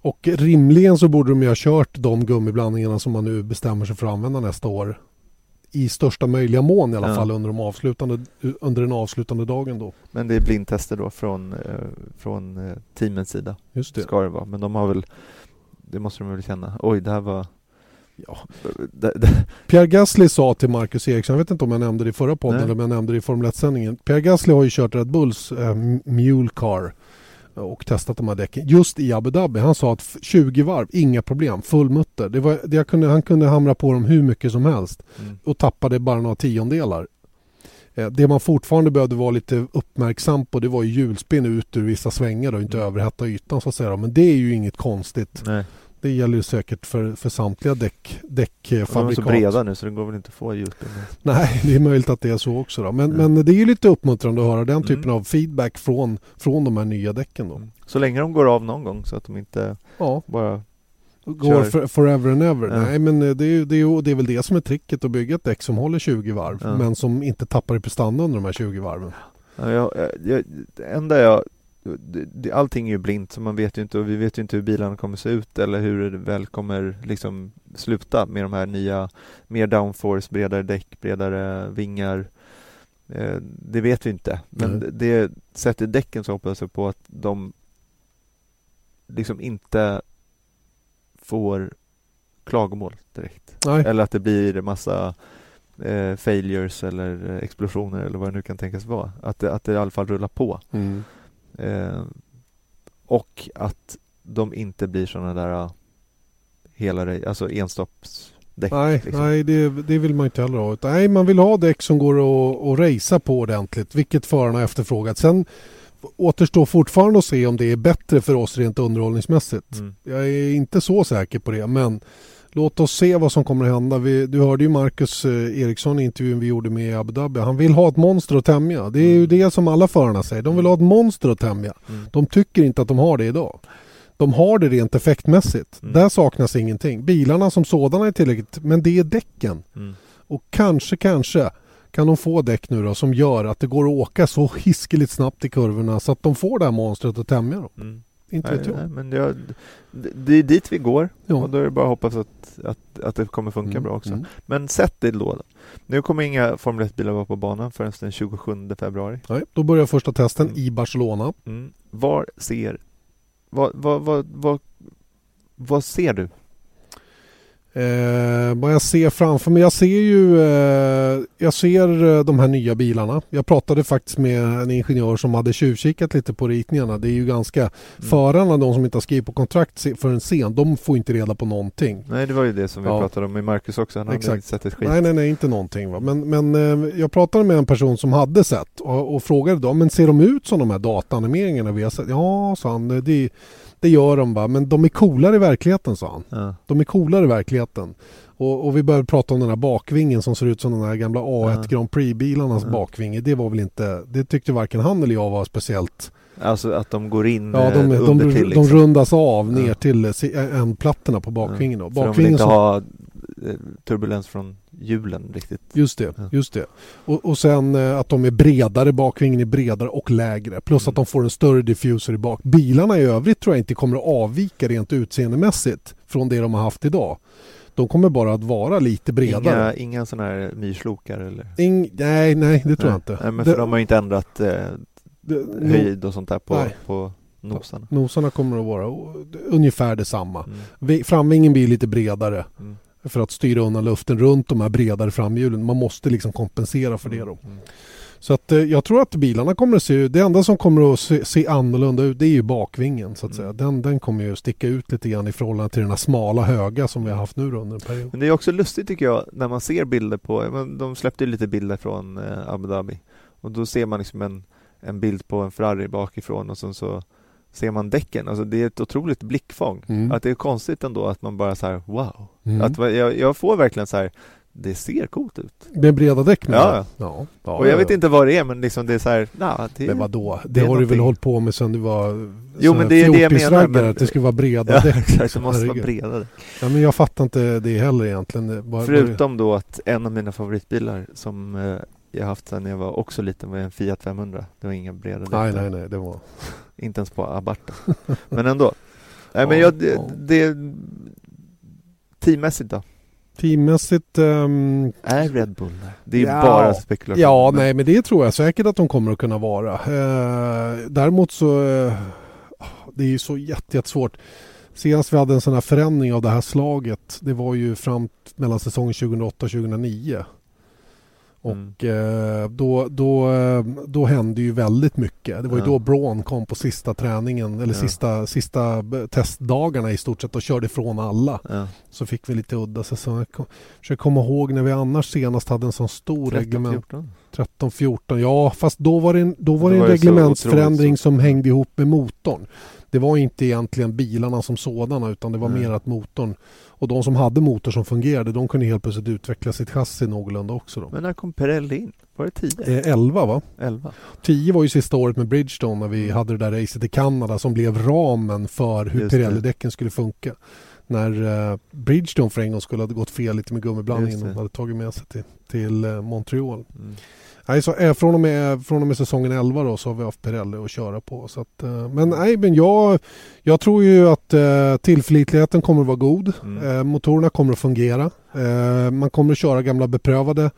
Och rimligen så borde de ju ha kört de gummiblandningarna som man nu bestämmer sig för att använda nästa år i största möjliga mån i alla Ja. fall under, de avslutande, under den avslutande dagen då. Men det är blindtester då från, eh, från eh, teamens sida. Just det. Ska det vara. Men de har väl, det måste de väl känna. Oj, det här var... Ja. Det, det, Pierre Gasly sa till Marcus Eriksson, jag vet inte om jag nämnde det i förra podden Nej. eller om jag nämnde det i Formel 1-sändningen. Pierre Gasly har ju kört Red Bulls eh, Mule Car och testat de här däcken just i Abu Dhabi. Han sa att f- 20 varv, inga problem, full mutter. Det var, det kunde, han kunde hamra på dem hur mycket som helst mm. och tappade bara några tiondelar. Eh, Det man fortfarande behövde vara lite uppmärksam på det var ju hjulspinn ut ur vissa svängar och inte Mm. överhetta ytan så att säga. Men det är ju inget konstigt. Nej, Det gäller ju säkert för, för samtliga däck, de är så däckfabrikat. breda nu så det går väl inte att få hjulspinn. Nej, det är möjligt att det är så också. Då. Men, Mm. men det är ju lite uppmuntrande att höra den Mm. typen av feedback från, från de här nya däcken. Då. Mm. Så länge de går av någon gång så att de inte Ja, bara... går for, forever and ever. Ja. Nej, men eh, det är, det, är, det är väl det som är tricket att bygga ett däck som håller 20 varv Ja. men som inte tappar i prestanda under de här 20 varven. Ja, jag, jag, enda jag det, det, allting är ju blint så man vet ju inte och vi vet ju inte hur bilarna kommer se ut eller hur det väl kommer liksom sluta med de här nya mer downforce, bredare däck, bredare vingar. Eh, det vet vi inte. Men Nej. det sätter däcken så hoppas jag på att de liksom inte får klagomål direkt. Nej. Eller att det blir massa eh, failures eller explosioner eller vad det nu kan tänkas vara. Att det, att det i alla fall rullar på. Mm. Eh, och att de inte blir sådana där ah, hela, alltså enstoppsdäck. Nej, liksom. nej det, det vill man inte heller ha. Nej, man vill ha däck som går att, att racea på ordentligt, vilket förarna efterfrågat. Sen återstår fortfarande att se om det är bättre för oss rent underhållningsmässigt. Mm. Jag är inte så säker på det, men låt oss se vad som kommer att hända. Vi, du hörde ju Marcus eh, Eriksson i intervjun vi gjorde med Abu Dhabi. Han vill ha ett monster att tämja. Det är ju Mm. det som alla förarna säger. De vill ha ett monster att tämja. Mm. De tycker inte att de har det idag. De har det rent effektmässigt. Mm. Där saknas ingenting. Bilarna som sådana är tillräckligt, men det är däcken. Mm. Och kanske, kanske kan de få däck nu då som gör att det går att åka så hiskeligt snabbt i kurvorna så att de får det här monstret att tämja dem. Inte Nej, vet jag. nej, men det, det, det är dit vi går Ja. och då är det bara att hoppas att, att, att det kommer funka Mm, bra också. mm. Men sätt då. då. Nu kommer inga Formel 1-bilar vara på banan förrän den 27 februari. Nej, då börjar första testen Mm. i Barcelona. Mm. Var ser... Vad, vad, vad, vad, vad ser du? Eh, vad jag ser framför mig, jag ser ju eh, jag ser eh, de här nya bilarna. Jag pratade faktiskt med en ingenjör som hade tjuvkikat lite på ritningarna. Det är ju ganska, förarna, de som inte har skrivit på kontrakt förrän sen, de får inte reda på någonting. Nej, det var ju det som vi Ja. pratade om med Marcus också. Han hade Exakt. inte sett ett skit. Nej, nej, nej, inte någonting. Va? Men, men eh, jag pratade med en person som hade sett och, och frågade då, men ser de ut som de här dataanimeringarna vi har sett? Ja, sa han, det, det gör de va, men de är coolare i verkligheten, sa han. Ja. De är coolare i verkligheten. Och, och vi började prata om den här bakvingen som ser ut som den här gamla A1 Ja. Grand Prix-bilarnas Ja. bakvinge. Det var väl inte, det tyckte varken han eller jag var speciellt. Alltså att de går in Ja, de, eh, de, under de, till liksom. rundas av ner till ändplattorna på bakvingen. Då. För de vill Bakvingen inte som- ha eh, turbulens från hjulen riktigt. Just det, just det. Och, och sen eh, att de är bredare, bakvingen är bredare och lägre. Plus Mm. att de får en större diffuser i bak. Bilarna i övrigt tror jag inte kommer att avvika rent utseendemässigt från det de har haft idag. De kommer bara att vara lite bredare. Inga, inga sådana här myrslokar eller? Ing, nej, nej, det tror jag inte. Nej, men Det- för de har inte ändrat eh, det- höjd och sånt där på, Nej. på nosarna. Nosarna kommer att vara ungefär detsamma. Mm. Vi- Framvingen blir lite bredare Mm. För att styra undan luften runt de här bredare framhjulen. Man måste liksom kompensera för det då. Mm. Så att eh, jag tror att bilarna kommer att se ut, det enda som kommer att se, se annorlunda ut det är ju bakvingen så att säga. Mm. Den, den kommer ju sticka ut lite grann i förhållande till den här smala höga som vi har haft nu under en period. Men det är också lustigt tycker jag när man ser bilder på, de släppte lite bilder från eh, Abu Dhabi och då ser man liksom en, en bild på en Ferrari bakifrån och sen så ser man däcken, alltså det är ett otroligt blickfång. Mm. Att det är konstigt ändå att man bara så här wow. Mm. Att jag, jag får verkligen så här det ser coolt ut. Med breda däck menar Ja, ja. ja. ja och jag ja, vet ja. inte vad det är men liksom det är så här, nah, det, Men vadå? Det, det har du väl någonting. hållit på med sen du var Jo, men det är det jag menar, men- att det skulle vara breda Ja, däck. exakt, det måste vara Herregud. bredare. Ja, men jag fattar inte det heller egentligen. Bara- Förutom då att en av mina favoritbilar som eh, jag haft sedan jag var också liten var en Fiat 500. Det var inga breda däck Nej, nej, nej. Det var... Inte ens på Abarta. men ändå. Nej men Ja, jag, det, det Teammässigt då? Teammässigt... ehm, Är Red Bull? Det är Ja. bara spekulation. Ja, men- nej, men det tror jag säkert att de kommer att kunna vara. Eh, däremot så... Eh, det är ju så jätte, jättesvårt. Senast vi hade en sån här förändring av det här slaget, det var ju fram mellan säsongen 2008 och 2009. Mm. Och eh, då, då, eh, då hände ju väldigt mycket. Det var ju då Braun kom på sista träningen, eller sista, sista b- testdagarna i stort sett och körde ifrån alla. Så fick vi lite udda säsong. Jag kom- försöker komma ihåg när vi annars senast hade en sån stor 13, reglement. 14. 13, 14, ja fast då var det en, då var det en var det så reglementsförändring som hängde ihop med motorn. Det var inte egentligen bilarna som sådana utan det var Nej. mer att motorn och de som hade motor som fungerade de kunde helt plötsligt utveckla sitt chassi någorlunda också. Då. Men när kom Pirelli in? Var det 10? Eh, 11 va? 11? 10 var ju sista året med Bridgestone när vi hade det där racet i Kanada som blev ramen för hur. Pirelli-däcken skulle funka. när eh, Bridgestone för en gång skulle ha gått fel lite med gummiblandningen. De hade tagit med sig till, till eh, Montreal. Mm. Nej, så, eh, från, och med, från och med säsongen 11 då, så har vi haft Pirelli att köra på. Så att, eh, men nej, men jag, jag tror ju att eh, tillförlitligheten kommer att vara god. Mm. Eh, motorerna kommer att fungera. Eh, man kommer att köra gamla beprövade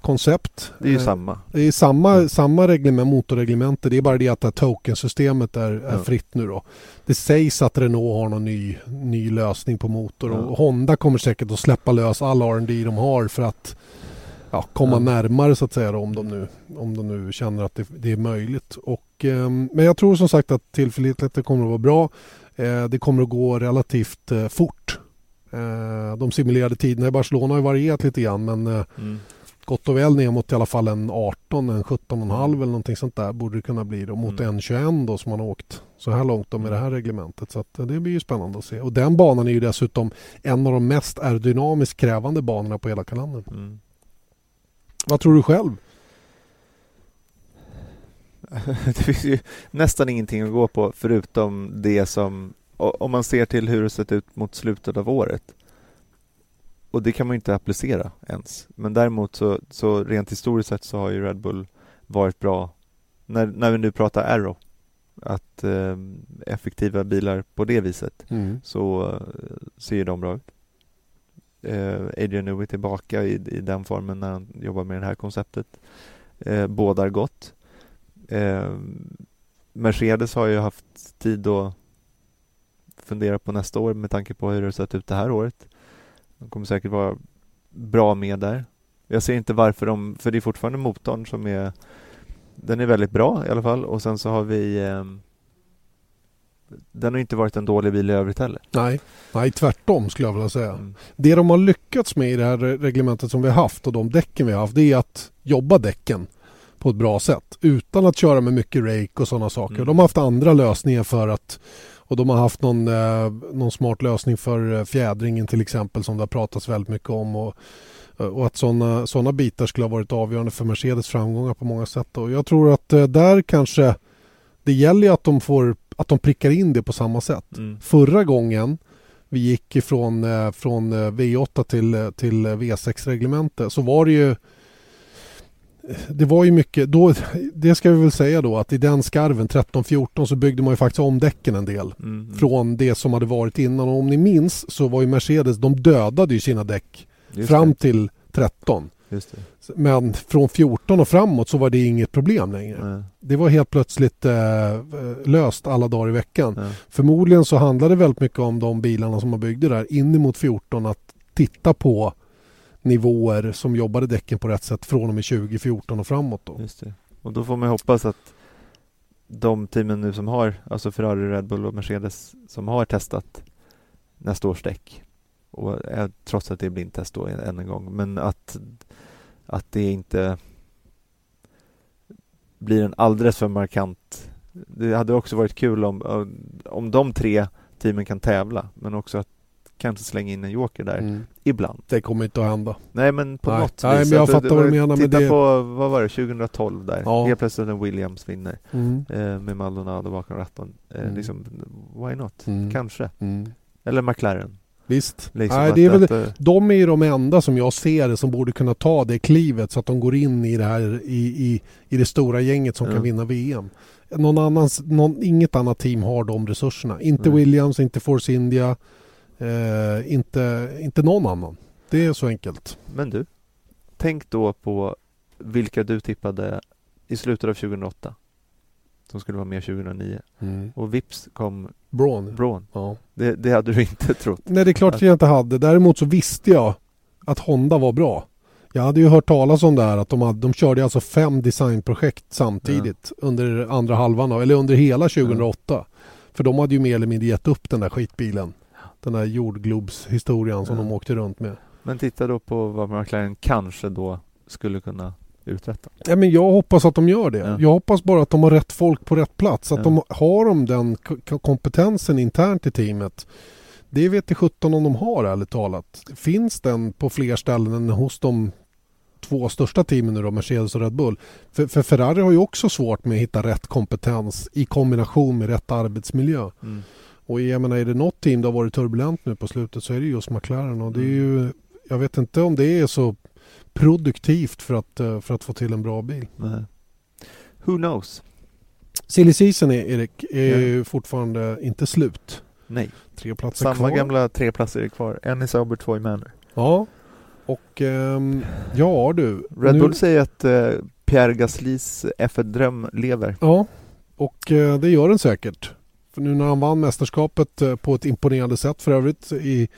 koncept. Det är ju samma. det är samma, samma reglement, motorreglemente. Det är bara det att det här tokensystemet är, är Ja. fritt nu då. Det sägs att Renault har någon ny, ny lösning på motor Ja. och Honda kommer säkert att släppa lös all R&D de har för att ja, komma Ja. närmare så att säga då, om de nu, om de nu känner att det, det är möjligt. Och, ehm, men jag tror som sagt att tillförlitligheten kommer att vara bra. Eh, det kommer att gå relativt eh, fort. Eh, de simulerade tiderna i Barcelona har varierat lite grann men eh, Mm. gott och väl ner mot i alla fall en 18, en 17,5 eller någonting sånt där borde det kunna bli då mot Mm. en 21 då som man har åkt så här långt då med det här reglementet. Så eh, det blir ju spännande att se. Och den banan är ju dessutom en av de mest aerodynamiskt krävande banorna på hela kalendern. Mm. Vad tror du själv? det finns ju nästan ingenting att gå på förutom det som, om man ser till hur det sett ut mot slutet av året. Och det kan man ju inte applicera ens. Men däremot så, så rent historiskt sett så har ju Red Bull varit bra när, när vi nu pratar Arrow. Att eh, effektiva bilar på det viset så eh, ser ju de bra ut. Eh, Adrian Newey tillbaka i, i den formen när han jobbar med det här konceptet. Eh, bådar gott. Eh, Mercedes har ju haft tid att fundera på nästa år med tanke på hur det har sett ut det här året. De kommer säkert vara bra med där. Jag ser inte varför de, för det är fortfarande motorn som är den är väldigt bra i alla fall och sen så har vi eh, den har inte varit en dålig bil i övrigt heller. Nej, nej tvärtom skulle jag vilja säga. Mm. Det de har lyckats med i det här reglementet som vi har haft och de däcken vi har haft det är att jobba däcken på ett bra sätt utan att köra med mycket rake och sådana saker. Mm. De har haft andra lösningar för att och de har haft någon, eh, någon smart lösning för eh, fjädringen till exempel som det har pratats väldigt mycket om och, och att sådana såna bitar skulle ha varit avgörande för Mercedes framgångar på många sätt. Och jag tror att eh, där kanske det gäller ju att de får att de prickar in det på samma sätt. Mm. Förra gången vi gick ifrån eh, från eh, V8 till, eh, till eh, V6-reglementet så var det ju det var ju mycket, då, det ska vi väl säga då att i den skarven 13-14 så byggde man ju faktiskt om däcken en del Mm. mm. från det som hade varit innan och om ni minns så var ju Mercedes, de dödade ju sina däck Just fram det. till 13 Just det. Men från 14 och framåt så var det inget problem längre. Nej. Det var helt plötsligt eh, löst alla dagar i veckan. Ja. Förmodligen så handlade det väldigt mycket om de bilarna som man byggde där in emot 14 att titta på nivåer som jobbade däcken på rätt sätt från och med 2014 och framåt. Då. Och då får man hoppas att de teamen nu som har, alltså Ferrari, Red Bull och Mercedes som har testat nästa års däck och eh, trots att det är blindtest då än en gång, men att, att det inte blir en alldeles för markant det hade också varit kul om, om de tre teamen kan tävla men också att kanske slänga in en joker där Mm. ibland. Det kommer inte att hända. Nej men på Nej. något Nej, vis. men jag Att fattar vad du menar, men Titta det- på, vad var det, 2012 där. Ja. Helt plötsligt en Williams vinner Mm. eh, med Maldonado bakom ratten. Eh, Mm. liksom, why not? Mm. Kanske. Mm. Eller McLaren. Visst. Liksom Nej, det är väl, de är ju de enda som jag ser det som borde kunna ta det klivet så att de går in i det här i, i, i det stora gänget som Ja. kan vinna VM. Någon annans, någon, inget annat team har de resurserna. Inte Nej. Williams, inte Force India, eh, inte, inte någon annan. Det är så enkelt. Men du, tänk då på vilka du tippade i slutet av 2008 som skulle vara med 2009. Och vips kom Braun. Braun. Ja. Det, det hade du inte trott. Nej, det är klart att jag inte hade. Däremot så visste jag att Honda var bra. Jag hade ju hört talas om det här att de, hade, de körde alltså fem designprojekt samtidigt under andra halvan av, eller under hela 2008. För de hade ju mer eller mindre gett upp den där skitbilen. Den där jordglobshistorien som Ja. de åkte runt med. Men titta då på vad McLaren kanske då skulle kunna uträtta. Ja, men jag hoppas att de gör det. Ja. Jag hoppas bara att de har rätt folk på rätt plats. Att Ja. de har de den kompetensen internt i teamet. Det vet i 17 om de har ärligt talat. Finns den på fler ställen än hos de två största teamen nu då, Mercedes och Red Bull? För, för Ferrari har ju också svårt med att hitta rätt kompetens i kombination med rätt arbetsmiljö. Mm. Och jag menar, är det något team det har varit turbulent nu på slutet så är det just McLaren. Och det är ju, jag vet inte om det är så produktivt för att, eh, för att få till en bra bil. Nej. Who knows? Silly season, är- Erik, är Ja. fortfarande inte slut. Nej. Tre platser Samma kvar. gamla tre platser är kvar. En i Sauber, två i Manor. Ja. Och ehm, ja du. Red nu- Bull säger att eh, Pierre Gaslys F1-dröm lever. Ja, och eh, det gör den säkert. För nu när han vann mästerskapet eh, på ett imponerande sätt för övrigt i,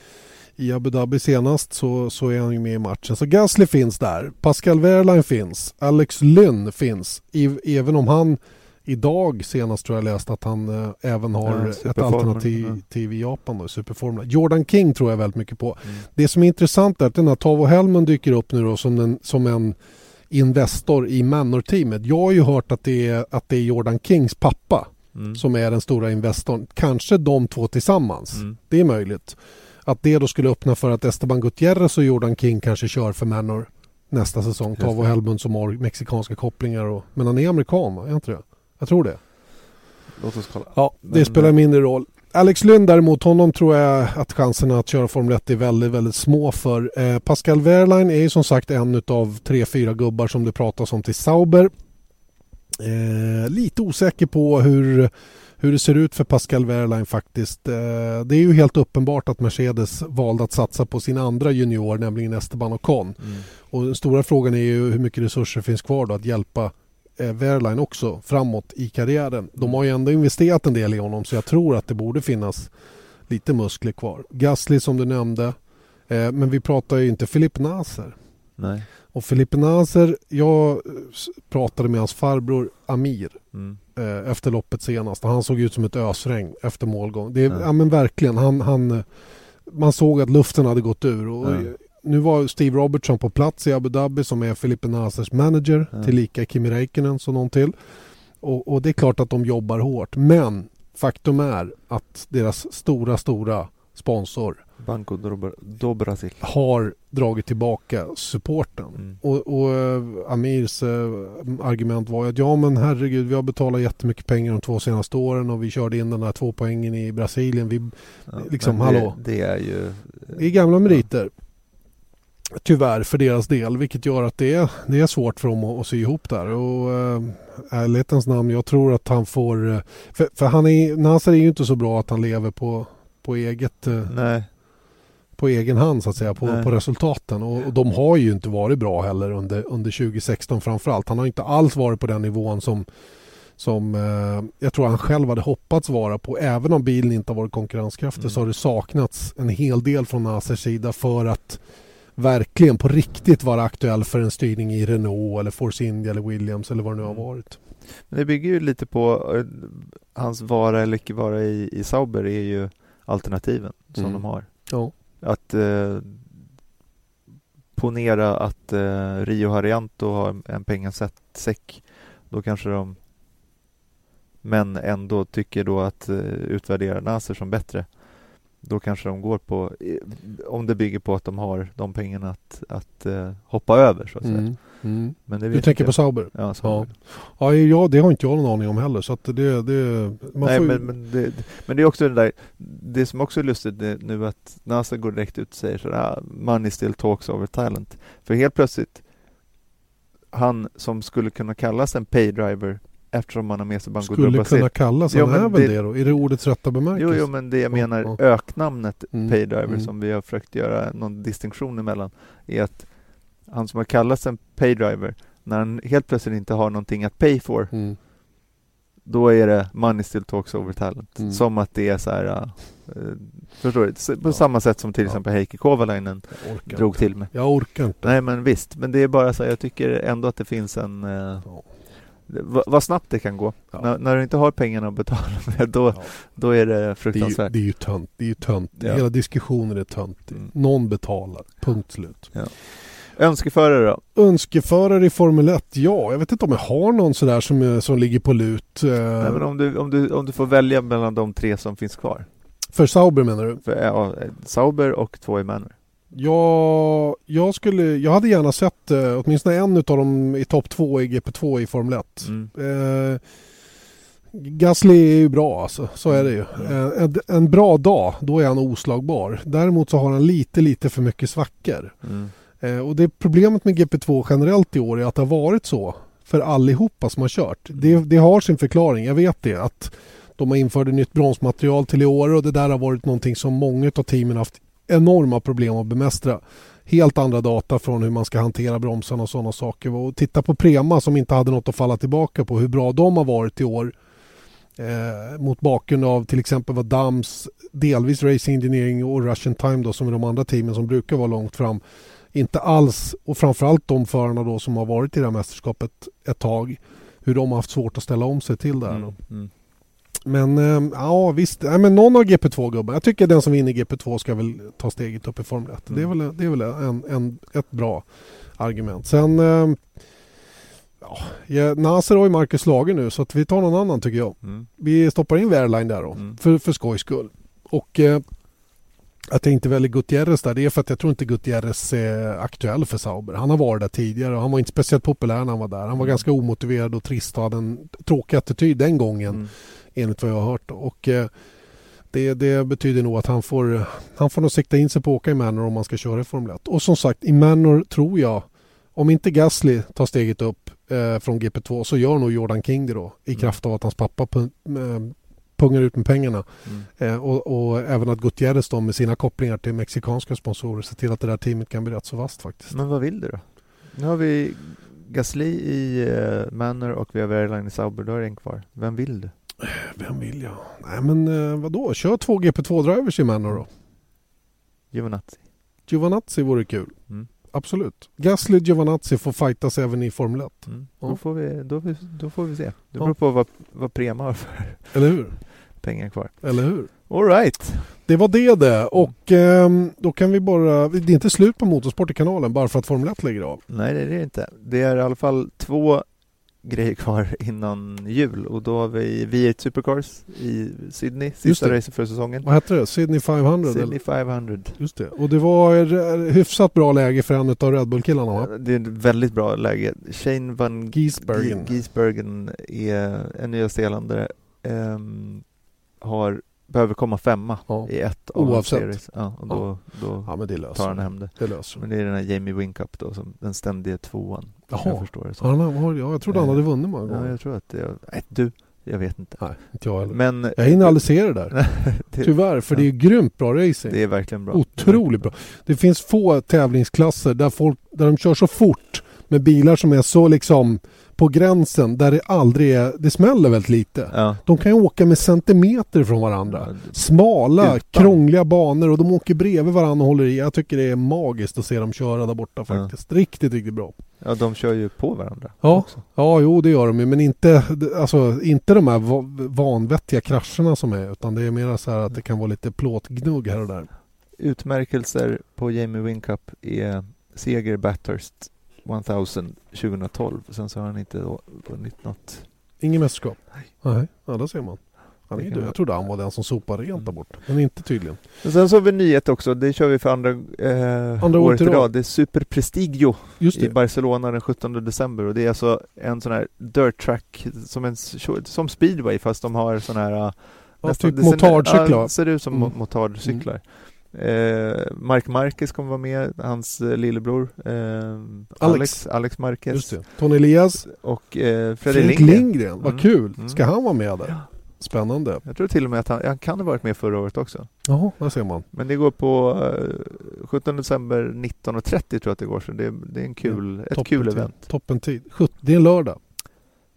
i Abu Dhabi senast så, så är han ju med i matchen. Så Gasly finns där, Pascal Wehrlein finns, Alex Lynn finns. I, även om han idag senast tror jag läste att han eh, även har Ja, ett alternativ ja. i Japan då, Superformula. Jordan King tror jag väldigt mycket på. Mm. Det som är intressant är att den här Tavo Hellman dyker upp nu då som en, som en Investor i Manor-teamet. Jag har ju hört att det är, att det är Jordan Kings pappa Mm. som är den stora investorn. Kanske de två tillsammans. Mm. Det är möjligt. Att det då skulle öppna för att Esteban Gutierrez och Jordan King kanske kör för Manor nästa säsong. Tavo. Hellman som har mexikanska kopplingar. Och, men han är amerikan va? Är inte det? Jag tror det. Låt oss kolla. Ja, det Men, spelar eh, mindre roll. Alex Lund däremot, honom tror jag att chanserna att köra Formel 1 är väldigt, väldigt små för. Eh, Pascal Wehrlein är ju som sagt en av tre, fyra gubbar som det pratas om till Sauber. Eh, lite osäker på hur, hur det ser ut för Pascal Wehrlein faktiskt. Eh, det är ju helt uppenbart att Mercedes valde att satsa på sin andra junior, nämligen Esteban Ocon. Mm. Och den stora frågan är ju hur mycket resurser finns kvar då att hjälpa eh, Wehrlein också framåt i karriären. De har ju ändå investerat en del i honom så jag tror att det borde finnas lite muskler kvar. Gasly som du nämnde. Eh, men vi pratar ju inte Filip Naser. Nej. Och Filip Naser, jag eh, pratade med hans farbror Amir Mm. eh, efter loppet senast. Han såg ut som ett ösregn efter målgång. Det är, Ja. men verkligen, han, han, eh, man såg att luften hade gått ur. Och eh, Nu var Steve Robertson på plats i Abu Dhabi som är Filipe Nasers manager. Ja. Tillika Kimi Räikkönen så någon till. Och, och det är klart att de jobbar hårt. Men faktum är att deras stora, stora sponsor Banco do, Bra- do Brasil. har dragit tillbaka supporten. Mm. Och, och eh, Amirs eh, argument var att ja men herregud vi har betalat jättemycket pengar de två senaste åren och vi körde in den där två poängen i Brasilien. Vi, Ja, Liksom, det, hallå. Det är ju... det är gamla meriter. Tyvärr för deras del vilket gör att det det är svårt för dem att, att sy ihop där. Och äh, ärlighetens namn, jag tror att han får... eh, För, för han är, Nasser är ju inte så bra att han lever på, på eget... eh, Nej. på egen hand så att säga på, på resultaten och, och de har ju inte varit bra heller under, under 2016 framförallt. Han har inte alls varit på den nivån som, som eh, jag tror han själv hade hoppats vara på. Även om bilen inte har varit konkurrenskraftig Mm. så har det saknats en hel del från Nasers sida för att verkligen på riktigt vara aktuell för en styrning i Renault eller Force India eller Williams eller vad det nu har Mm. varit. Men det bygger ju lite på eh, hans vara eller icke vara i, i Sauber är ju alternativen som Mm. de har. Ja. Att eh, ponera att eh, Rio Harrianto har en- en pengasäck då kanske de men ändå tycker då att eh, utvärdera Nasser som bättre då kanske de går på om det bygger på att de har de pengarna att, att eh, hoppa över så att säga. Mm. Mm. Men det Du tänker inte på jag. Sauber? Ja, Sauber. Ja, ja, det har inte jag någon aning om heller. Så att det, det, man Nej, får men, men, det, men det är också det där, det som också är lustigt det, nu att NASA går direkt ut och säger sådär, money still talks over talent. För helt plötsligt, han som skulle kunna kallas en paydriver eftersom man har med sig Banco skulle kunna kallas, han är väl det- då? Är det ordets rätta bemärkelse? Jo, jo, men det jag Ja, menar, ja. öknamnet Mm, paydriver mm. som vi har försökt göra någon distinktion emellan, är att han som har kallats en paydriver, när han helt plötsligt inte har någonting att pay for, Mm. då är det money still talks over talent. Mm. Som att det är så här, uh, förstår du? På Ja. samma sätt som till Ja. exempel Heikki Kovalainen drog inte. till med. Jag orkar inte. Nej men visst, men det är bara så här, jag tycker ändå att det finns en uh, Ja. Vad, vad snabbt det kan gå. Ja. När, när du inte har pengarna att betala med, då, Ja. då är det Det är ju, fruktansvärt. det är ju tönt. Det är ju tönt. Ja. Hela diskussionen är töntig. Mm. Någon betalar. Punkt slut. Önskeförare då? Önskeförare i Formel 1? Ja, jag vet inte om jag har någon sådär som, är- som ligger på lut. Eh, Nej, men om, du, om, du, om du får välja mellan de tre som finns kvar. För Sauber menar du? För, ja, Sauber och två i Manor. Ja, jag, skulle, jag hade gärna sett eh, åtminstone en av dem i topp två i GP2 i Formel 1. Mm. Eh, Gasly är ju bra alltså, så är det ju. Eh, En, en bra dag, då är han oslagbar. Däremot så har han lite, lite för mycket svackor. Mm. Eh, Och det problemet med GP2 generellt i år är att det har varit så för allihopa som har kört. Det, det har sin förklaring, jag vet det. Att de har infört nytt bromsmaterial till i år och det där har varit någonting som många av teamen haft enorma problem att bemästra. Helt andra data från hur man ska hantera bromsarna och sådana saker. Och titta på Prema som inte hade något att falla tillbaka på, hur bra de har varit i år. Eh, mot bakgrund av till exempel vad Dams, delvis Racing Engineering och Russian Time då som är de andra teamen som brukar vara långt fram. Inte alls, och framförallt de förarna då som har varit i det här mästerskapet ett tag. Hur de har haft svårt att ställa om sig till det här. Då. Mm. Mm. Men eh, ja visst, Nej, men någon av GP2-gubbarna. Jag tycker den som vinner GP2 ska väl ta steget upp i Formel 1. Det är Mm. väl, det är väl en, en, ett bra argument. Sen eh, ja, ja, Nasser har ju Marcus Lager nu så att vi tar någon annan tycker jag. Mm. Vi stoppar in Wehrlein där då Mm. för, för skojs skull. Och eh, att jag inte väljer Gutierrez där det är för att jag tror inte Gutierrez är aktuell för Sauber. Han har varit där tidigare och han var inte speciellt populär när han var där. Han var Mm. ganska omotiverad och trist och hade en tråkig attityd den gången Mm. Enligt vad jag har hört. Och eh, det, det betyder nog att han får, han får nog sikta in sig på att åka i Manor om man ska köra i Formel 1. Och som sagt, i Manor tror jag, om inte Gasly tar steget upp eh, från GP2 så gör nog Jordan King det då. I Mm. kraft av att hans pappa eh, pungar ut med pengarna. Mm. Eh, och, och även att Gutierrez då med sina kopplingar till mexikanska sponsorer ser till att det där teamet kan bli rätt så vasst faktiskt. Men vad vill du då? Nu har vi Gasly i uh, Manor och vi har Wehrlein i Sauber. Då är det en kvar. Vem vill du? Vem vill jag? Nej men eh, vadå, kör två GP2-drivers i Manor då. Giovinazzi. Giovanazzi vore kul. Mm. Absolut. Gasly Giovanazzi får fightas även i Formel 1. Mm. Ja. Då, får vi, då, då får vi se. Det Ja. beror på vad, vad Prema har för Eller hur? pengar kvar. Eller hur? All right. Det var det det. Och ehm, då kan vi bara... Det är inte slut på Motorsport i kanalen bara för att Formel 1 lägger av. Nej, det är det inte. Det är i alla fall två grejer kvar innan jul och då har vi V8 Supercars i Sydney, sista racet för säsongen. Vad heter det? Sydney 500? Sydney eller? 500. Just det. Och det var hyfsat bra läge för en av Red Bull-killarna va? Det är ett väldigt bra läge. Shane van Giesbergen. Gi- Giesbergen är en nyzeeländare. Um, har, behöver komma femma Ja. i ett av Oavsett. series. Ja, och då, då Ja men det löser tar han hem det. Det löser. Men det är den här Jamie Winkup då, som den ständiga tvåan. Jaha. Jag förstår det så. Ja, han har, ja, jag trodde han hade vunnit många Ja, gånger. jag tror att är... Nej, du. Jag vet inte. Nej, inte jag heller. Men... Jag hinner aldrig se det där. det, Tyvärr, för det är grymt bra racing. det är verkligen bra. Otroligt bra. Det finns få tävlingsklasser där, folk, där de kör så fort med bilar som är så liksom på gränsen där det aldrig är, det smäller väldigt lite. Ja. De kan ju åka med centimeter från varandra. Smala, Utan. krångliga banor och de åker bredvid varandra och håller i. Jag tycker det är magiskt att se dem köra där borta faktiskt. Riktigt, riktigt bra. ja, de kör ju på varandra. Ja, också. ja jo det gör de ju men inte, alltså, inte de här va- vanvettiga krascherna som är utan det är mer så här att det kan vara lite plåtgnugg här och där. Utmärkelser på Jamie Winkup är seger Bathurst 1000 2012. Sen så har han inte vunnit något. Ingen mästerskap? Nej. Nej, ja där ser man. Han är kan jag trodde han var den som sopade rent där borta. Men inte tydligen. Men sen så har vi nyhet också. Det kör vi för andra, eh, Andra året i rad. Det är Super Prestigio Just i. Barcelona den 17 december. Och det är alltså en sån här dirt track som, en, som speedway fast de har sån här eh, Ja, typ det ser- motardcyklar. Ja, ser ut som Mm. mm. Eh, Mark Marquez kommer vara med, hans eh, lillebror eh, Alex. Alex Marquez Just det. Tony Elias. och eh, Fredrik Lindgren. Lindgren. Vad Mm. kul. Mm. Ska han vara med där? Spännande. Jag tror till och med att han, han kan ha varit med förra året också. Jaha, där ser man. Men det går på eh, 17 december 19.30 tror jag att det går, så det, det är en kul, ett Toppen kul tid. event. Toppen tid. Det är en lördag.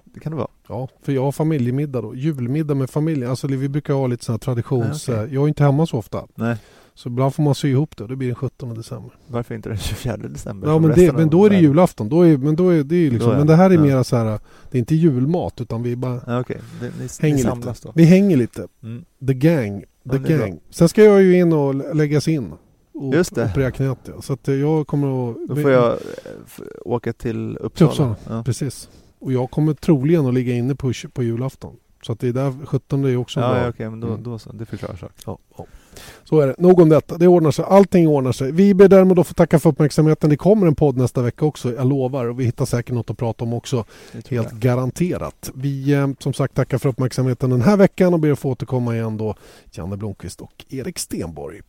Det kan det vara. Ja, för jag har familjemiddag då. Julmiddag med familjen. Alltså vi brukar ha lite här traditions... Nej, okej. Jag är inte hemma så ofta. Nej, Så ibland får man sy ihop det. Det blir den 17 december. varför inte den 24 december? Ja men, det, men då är det julafton. Då är, men då är det liksom, är men det. här är Ja. mera så här. Det är inte julmat utan vi bara Ja, Okej, det- ni, hänger ni lite. Vi hänger lite. Mm. The gang. The Ja, gang. Sen ska jag ju in och lä- läggas in. Och Just det. operera knät ja. Så att eh, jag kommer att... Då får jag eh, åka till Uppsala. Uppsala. Ja. Precis. Och jag kommer troligen att ligga inne på, på julafton. Så att det är där 17 är också Ja, bra. ja okej, men då, Mm. då så. Det förklarar saken. Ja, ja. Så är det. Nog om detta. Det ordnar sig. Allting ordnar sig. Vi ber därmed att få tacka för uppmärksamheten. Det kommer en podd nästa vecka också. Jag lovar. Och vi hittar säkert något att prata om också. Helt jag. garanterat. Vi eh, som sagt tackar för uppmärksamheten den här veckan och ber att få återkomma igen då. Janne Blomqvist och Erik Stenborg.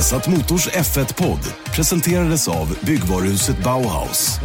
Vesat Motors F1-podd presenterades av byggvaruhuset Bauhaus.